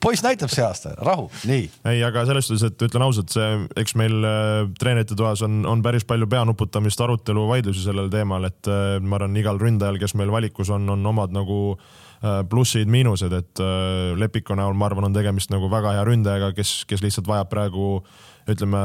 poiss näitab see aasta, rahu, nii. ei, aga selles suhtes, et ütlen ausalt, see, eks meil äh, treenerite toas on, on päris palju peanuputamist, arutelu, vaidlusi sellel teemal, et äh, ma arvan, igal ründajal, kes meil valikus on, on omad nagu äh, plussid-miinused, et Lepiku näol, ma arvan, on tegemist nagu väga hea ründajaga, kes, kes lihtsalt vajab praegu ütleme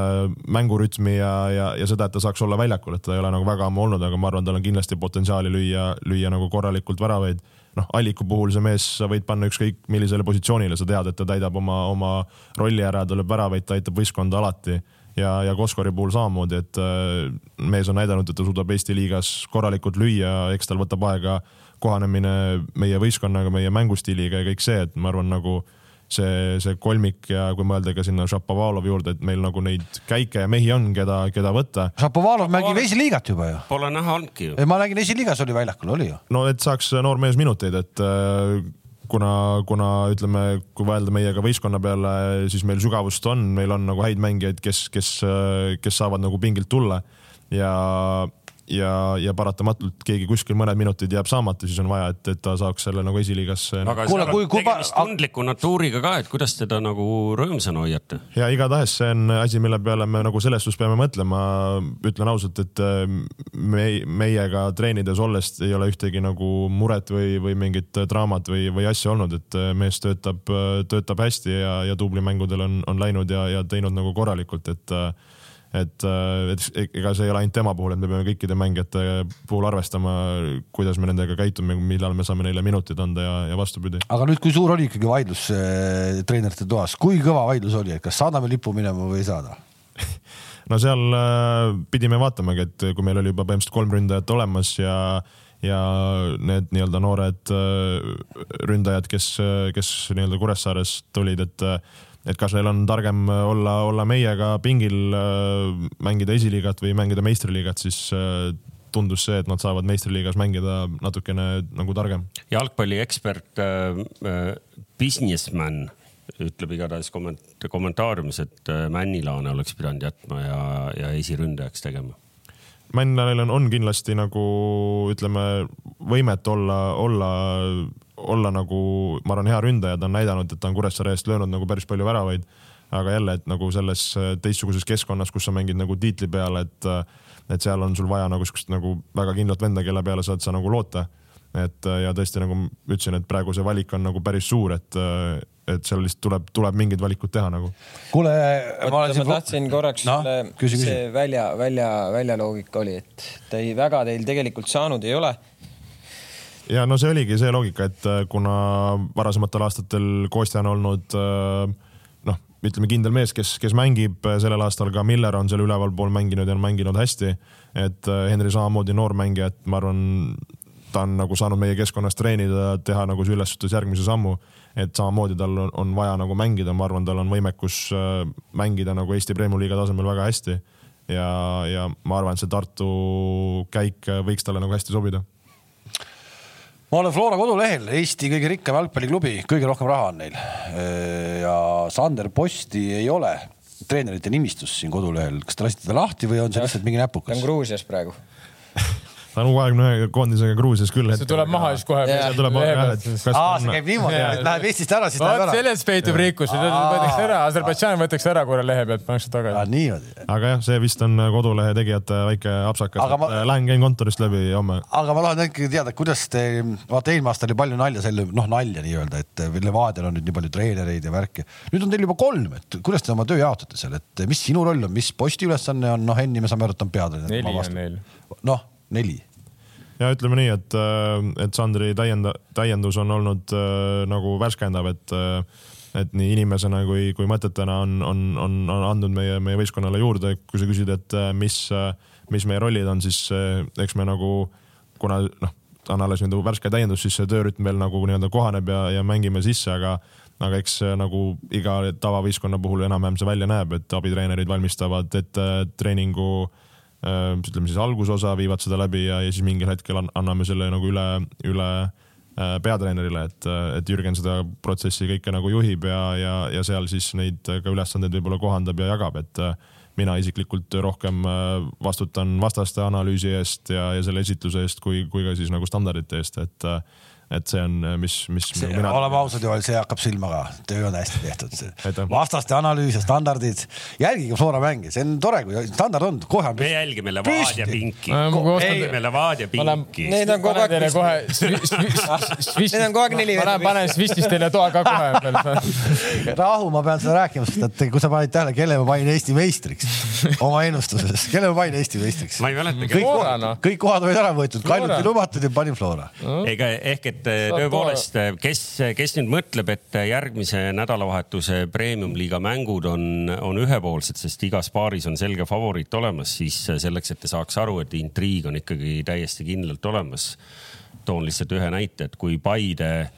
mängurütmi ja, ja, ja seda, et ta saaks olla väljakul, et ta ei ole nagu väga ammu olnud, aga ma arvan, tal on kindlasti potentsiaali lüüa, lüüa nagu korralikult väravaid noh, Alliku puhul see mees, sa võid panna ükskõik millisele positsioonile, sa tead, et ta täidab oma, oma rolli ära, tuleb väravaid, ta aitab võistkonda alati. Ja, ja Koskori puhul samamoodi, et äh, mees on näidanud, et ta suudab Eesti liigas korralikult lüüa, eks tal võtab aega kohanemine meie võistkonnaga, meie mängustiiliga ja kõik see, et ma arvan, nagu see, see kolmik ja kui mõelda ka sinna Šapovalov juurde, et meil nagu neid käike ja mehi on, keda, keda võtta. Šapovalov mängib esiliigat juba ju. Pole näha olnudki ju. ma nägin esiliigas oli väljakul, oli ju. no et saaks noor mees minuteid, et äh, kuna, kuna ütleme, kui mõelda meiega võistkonna peale, siis meil sügavust on, meil on nagu häid mängijaid, kes, kes, kes saavad nagu pingilt tulla ja ja, ja paratamatult keegi kuskil mõned minutid jääb saamata, siis on vaja, et, et ta saaks selle nagu esiliigasse. aga Kuule, kui, kui tegemist tundliku natuuriga ka, et kuidas teda nagu rõõmsana hoiate? ja igatahes see on asi, mille peale me nagu selles suhtes peame mõtlema. ütlen ausalt, et äh, me, meiega treenides olles ei ole ühtegi nagu muret või, või mingit draamat või, või asja olnud, et äh, mees töötab, töötab hästi ja, ja duublimängudel on, on läinud ja, ja teinud nagu korralikult, et äh, et, äh, et ega see ei ole ainult tema puhul, et me peame kõikide mängijate puhul arvestama, kuidas me nendega käitume, millal me saame neile minutid anda ja, ja vastupidi. aga nüüd, kui suur oli ikkagi vaidlus äh, treenerite toas, kui kõva vaidlus oli, et kas saadame lipu minema või ei saada no seal äh, pidime vaatamagi, et kui meil oli juba põhimõtteliselt kolm ründajat olemas ja ja need nii-öelda noored äh, ründajad, kes, kes nii-öelda Kuressaarest tulid, et et kas neil on targem äh, olla, olla meiega pingil, äh, mängida esiliigat või mängida meistriliigat, siis äh, tundus see, et nad saavad meistriliigas mängida natukene nagu targem. jalgpalliekspert äh,, businessman ütleb igatahes komment-, kommentaariumis, et Männilaane oleks pidanud jätma ja, ja esiründajaks tegema. Männilaanel on, on kindlasti nagu ütleme, võimet olla, olla olla nagu, ma arvan, hea ründaja, ta on näidanud, et ta on Kuressaare eest löönud nagu päris palju väravaid. aga jälle, et nagu selles äh, teistsuguses keskkonnas, kus sa mängid nagu tiitli peale, et, äh, et seal on sul vaja nagu siukest nagu väga kindlat venda, kelle peale saad sa nagu loota. et äh, ja tõesti, nagu ütlesin, et praegu see valik on nagu päris suur, et, et seal lihtsalt tuleb, tuleb mingid valikud teha nagu. kuule, ma, ma tahtsin korraks no, küsi. see välja, välja, väljaloogika oli, et ta ei, väga teil tegelikult saanud ei ole ja no see oligi see loogika, et äh, kuna varasematel aastatel Kostja on olnud äh, noh, ütleme kindel mees, kes, kes mängib äh, sellel aastal ka Miller on seal ülevalpool mänginud ja on mänginud hästi. et Henri samamoodi noor mängija, et ma arvan, ta on nagu saanud meie keskkonnas treenida, teha nagu see ülesütles järgmise sammu. et samamoodi tal on, on vaja nagu mängida, ma arvan, tal on võimekus mängida nagu Eesti Premiumi liiga tasemel väga hästi. ja, ja ma arvan, et see Tartu käik võiks talle nagu hästi sobida ma olen Flora kodulehel, Eesti kõige rikkam jalgpalliklubi, kõige rohkem raha on neil. ja Sander Posti ei ole treenerite nimistus siin kodulehel, kas te lasite ta lahti või on see lihtsalt mingi näpukas? ta on Gruusias praegu ta on kahekümne ühe koondisega Gruusias küll. see tuleb maha siis kohe. tuleb maha jah, et kas. aa, see käib niimoodi, et läheb Eestist ära, siis läheb ära. selles peitub rikkus, võetakse ära, Aserbaidžaan võetakse ära korra lehe pealt, pannakse tagasi. niimoodi. aga jah, see vist on kodulehe tegijate väike apsakas. Ma... Lähen käin kontorist läbi homme. aga ma tahan ikkagi teada, kuidas te, vaata eelmine aasta oli palju nalja selle, noh nalja nii-öelda, et Levadial on nüüd nii palju treenereid ja värki. nüüd on teil juba kolm, et kuidas te oma töö jaotate seal, et mis sinu roll on, mis posti ülesanne on, noh Henni me saame aru, et on peatreener. neli on neil. noh, neli. Ja ütleme nii, et, et Sandri täienda-, täiendus on olnud äh, nagu värskendav, et äh, et nii inimesena kui, kui mõtetena on, on, on, on andnud meie, meie võistkonnale juurde, kui sa küsid, et äh, mis, mis meie rollid on, siis eks me nagu, kuna noh, ta on alles nii-öelda värske täiendus, siis see töörütm veel nagu nii-öelda kohaneb ja, ja mängime sisse, aga aga eks nagu iga tavavõistkonna puhul enam-vähem see välja näeb, et abitreenerid valmistavad ette treeningu äh, ütleme siis algusosa, viivad seda läbi ja, ja siis mingil hetkel anname selle nagu üle, üle äh, peatreenerile, et, et Jürgen seda protsessi kõike nagu juhib ja, ja, ja seal siis neid ka ülesandeid võib-olla kohandab ja jagab, et äh, mina isiklikult rohkem vastutan vastaste analüüsi eest ja, ja selle esitluse eest, kui, kui ka siis nagu standardite eest, et et see on, mis, mis. Mina... oleme ausad, Joel, see hakkab silma ka, töö on hästi tehtud. vastaste analüüs ja standardid, jälgige Flora mänge, see on tore, kui standard on, kohe on. me jälgime Levadia pinki. jälgime Levadia pinki. Need on kogu aeg. kohe. Need on kogu aeg neli. ma panen Swissis teile toa ka kohe rahu, ma pean seda rääkima, sest et kui sa panid tähele, kelle ma panin Eesti meistriks oma ennustuses, kelle ma panin Eesti meistriks? ma ei mäleta. kõik, no. kõik kohad olid ära võetud, Kaljuti lubatud ja panin Flora. ega ehk, et et tõepoolest, kes, kes nüüd mõtleb, et järgmise nädalavahetuse premium-liiga mängud on, on ühepoolsed, sest igas paaris on selge favoriit olemas, siis selleks, et te saaks aru, et intriig on ikkagi täiesti kindlalt olemas. toon lihtsalt ühe näite, et kui Paide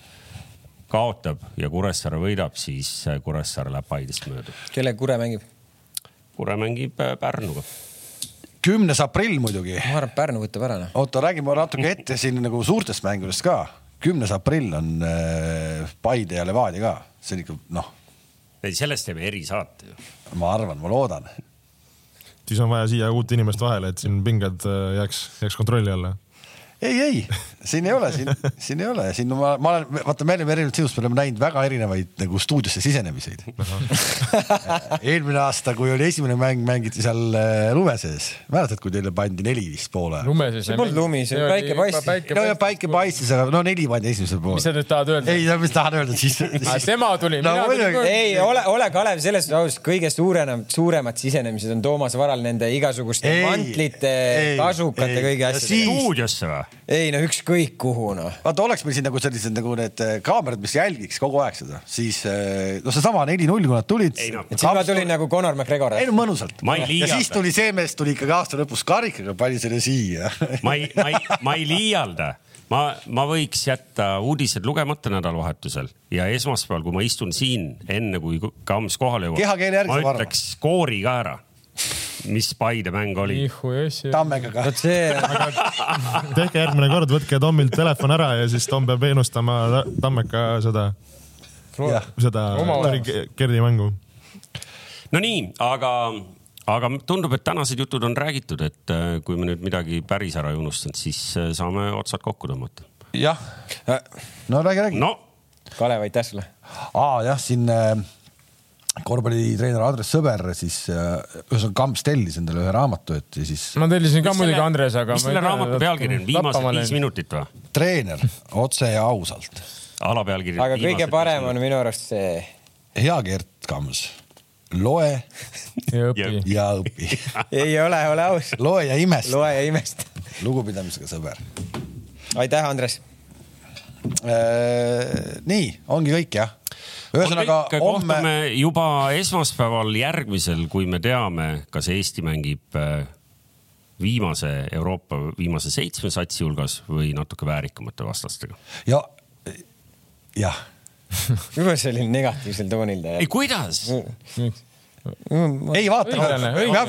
kaotab ja Kuressaare võidab, siis Kuressaare läheb Paidest mööda. kellega Kure mängib? Kure mängib Pärnuga kümnes aprill muidugi. ma arvan, et Pärnu võtab ära. Noh. oota, räägime natuke ette siin nagu suurtest mängudest ka kümnes aprill on äh, Paide ja Levadia ka, see on ikka noh. ei, sellest teeme erisaate ju. ma arvan, ma loodan. siis on vaja siia uut inimest vahele, et siin pinged äh, jääks, jääks kontrolli alla ei, ei, siin ei ole, siin, siin ei ole, siin ma, ma olen, vaata, me oleme erinevalt sinust, me oleme näinud väga erinevaid nagu stuudiosse sisenemiseid eelmine aasta, kui oli esimene mäng, mängiti seal äh, lume sees. mäletad, kui teile pandi neli vist poole? lume sees. see polnud lumi, see päike paistis. no ja päike paistis, aga no neli pandi esimesel pool. mis sa nüüd tahad öelda? ei, mis tahan öelda, siis, siis.... tema tuli no,. ei, ole, ole Kalev selles suhtes ausalt, kõige suuremad, suuremad sisenemised on Toomas Varal nende igasuguste ei, mantlite, kasukate, kõigi asjadega. stuudiosse või? Ei no ükskõik kuhu noh. vaata, oleks meil siin nagu sellised nagu need äh, kaamerad, mis jälgiks kogu aeg seda, siis äh, noh, seesama neli-null, kui nad tulid. No. et siis ma tulin nagu Conor McGregor. ei no mõnusalt. ja siis tuli see mees tuli ikkagi aasta lõpus karikaga, pani selle siia ma ei, ma ei, ma ei liialda ma, ma võiks jätta uudised lugemata nädalavahetusel ja esmaspäeval, kui ma istun siin enne, kui Kams kohale jõuab, ma ütleks skoori ka ära mis Paide mäng oli? Tammega ka. vot see tehke järgmine kord, võtke Tommilt telefon ära ja siis Tom peab ennustama Tammeka seda, seda Gerdi mängu. Nonii, aga, aga tundub, et tänased jutud on räägitud, et äh, kui me nüüd midagi päris ära ei unustanud, siis äh, saame otsad kokku tõmmata. jah, no räägi, räägi. no. Kalev, aitäh sulle. aa jah, siin äh korvpallitreener Andres Sõber siis äh, ühesõnaga Kamps tellis endale ühe raamatu, et ja siis. ma tellisin ka muidugi Andres, aga. mis selle raamatu pealkiri on, viimased viis minutit või? treener, otse ja ausalt. alapealkiri. aga kõige parem on minu arust see. hea Gert Kams, loe ja õpi. ja õpi ei ole, ole aus. loe ja imesta. loe ja imesta. lugupidamisega sõber. aitäh, Andres äh,. nii, ongi kõik jah ühesõnaga homme. kohtume juba esmaspäeval järgmisel, kui me teame, kas Eesti mängib äh, viimase Euroopa viimase seitsme satsi hulgas või natuke väärikamate vastastega. ja, jah juba selline negatiivsel toonil ei, kuidas? Ei vaata, aga,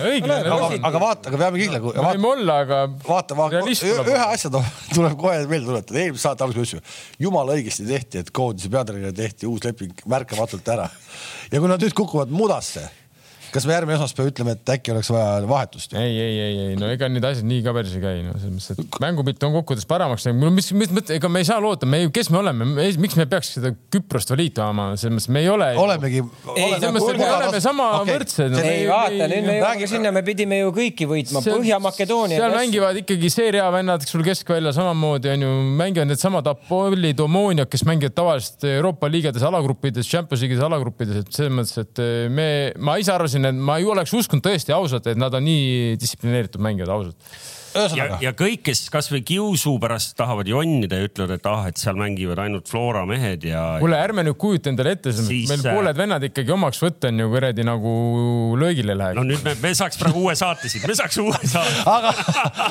aga vaata, aga peame kindla. võime olla, aga. vaata, vaata, ühe asja tuleb kohe meelde tuletada, eelmise saate alguses ütlesin, jumala õigesti tehti, et koondise peatreener tehti uus leping märkamatult ära. ja kui nad nüüd kukuvad mudasse kas me järgmine esmaspäev ütleme, et äkki oleks vaja vahetust? ei, ei, ei, ei, no ega need asjad nii ka päris ei käi, no selles mõttes, et mängupilt on kokkuvõttes paremaks läinud. mis, mis mõte, ega me ei saa loota, me, kes me oleme, miks me peaks seda Küprost valiit ajama, selles mõttes me ei ole. olemegi. me oleme sama okay. võrdsed no,. ei vaata, nüüd me jõuame sinna, me pidime ju kõiki võitma, Põhja-Makedoonia. seal mängivad ikkagi seeria vennad, sul keskväljal samamoodi on ju, mängivad needsamad Apollid, Omoniak, kes mängivad tavaliselt Euroopa liigades alagruppides, Champions League'is alagruppides, et selles mõttes, et me, ma ise arvasin, et ma ei oleks uskunud tõesti ausalt, et nad on nii distsiplineeritud mängijad, ausalt ühesõnaga,, ja kõik, kes kasvõi kiusu pärast tahavad jonnida ja ütlevad, et ah, et seal mängivad ainult Flora mehed ja. kuule, ärme nüüd kujuta endale ette, Siis, meil äh, pooled vennad ikkagi omaks võtta on ju kuradi nagu löögile läheks no nüüd me, me saaks praegu uue saate siit, me saaks uue saate. aga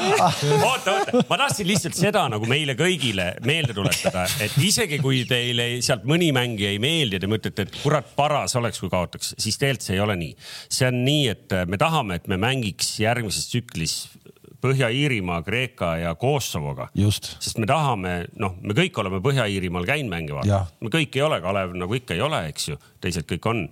oota, oota, ma tahtsin lihtsalt seda nagu meile kõigile meelde tuletada, et isegi kui teile sealt mõni mängija ei meeldi ja te mõtlete, et kurat, paras oleks, kui kaotaks, siis tegelikult see ei ole nii. see on nii, et me tahame, et me mängiks järgmises tsüklis Põhja-Iirimaa, Kreeka ja Kosovoga. just, sest me tahame, noh, me kõik oleme Põhja-Iirimaal käinud mänge vaatamas, me kõik ei ole, Kalev nagu ikka ei ole, eks ju, teised kõik on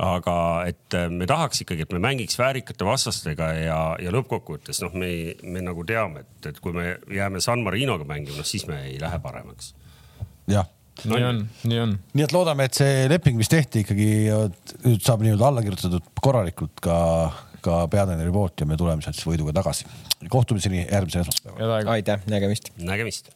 aga et äh, me tahaks ikkagi, et me mängiks väärikate vastastega ja, ja lõppkokkuvõttes noh, me, me nagu teame, et, et kui me jääme San Marinoga mängima, noh siis me ei lähe paremaks. jah nii on, nii on. nii et loodame, et see leping, mis tehti ikkagi nüüd saab nii-öelda alla kirjutatud korralikult ka, ka peatreeneri poolt ja me tuleme sealt siis võiduga tagasi. kohtumiseni järgmisel esmaspäeval. aitäh, nägemist. nägemist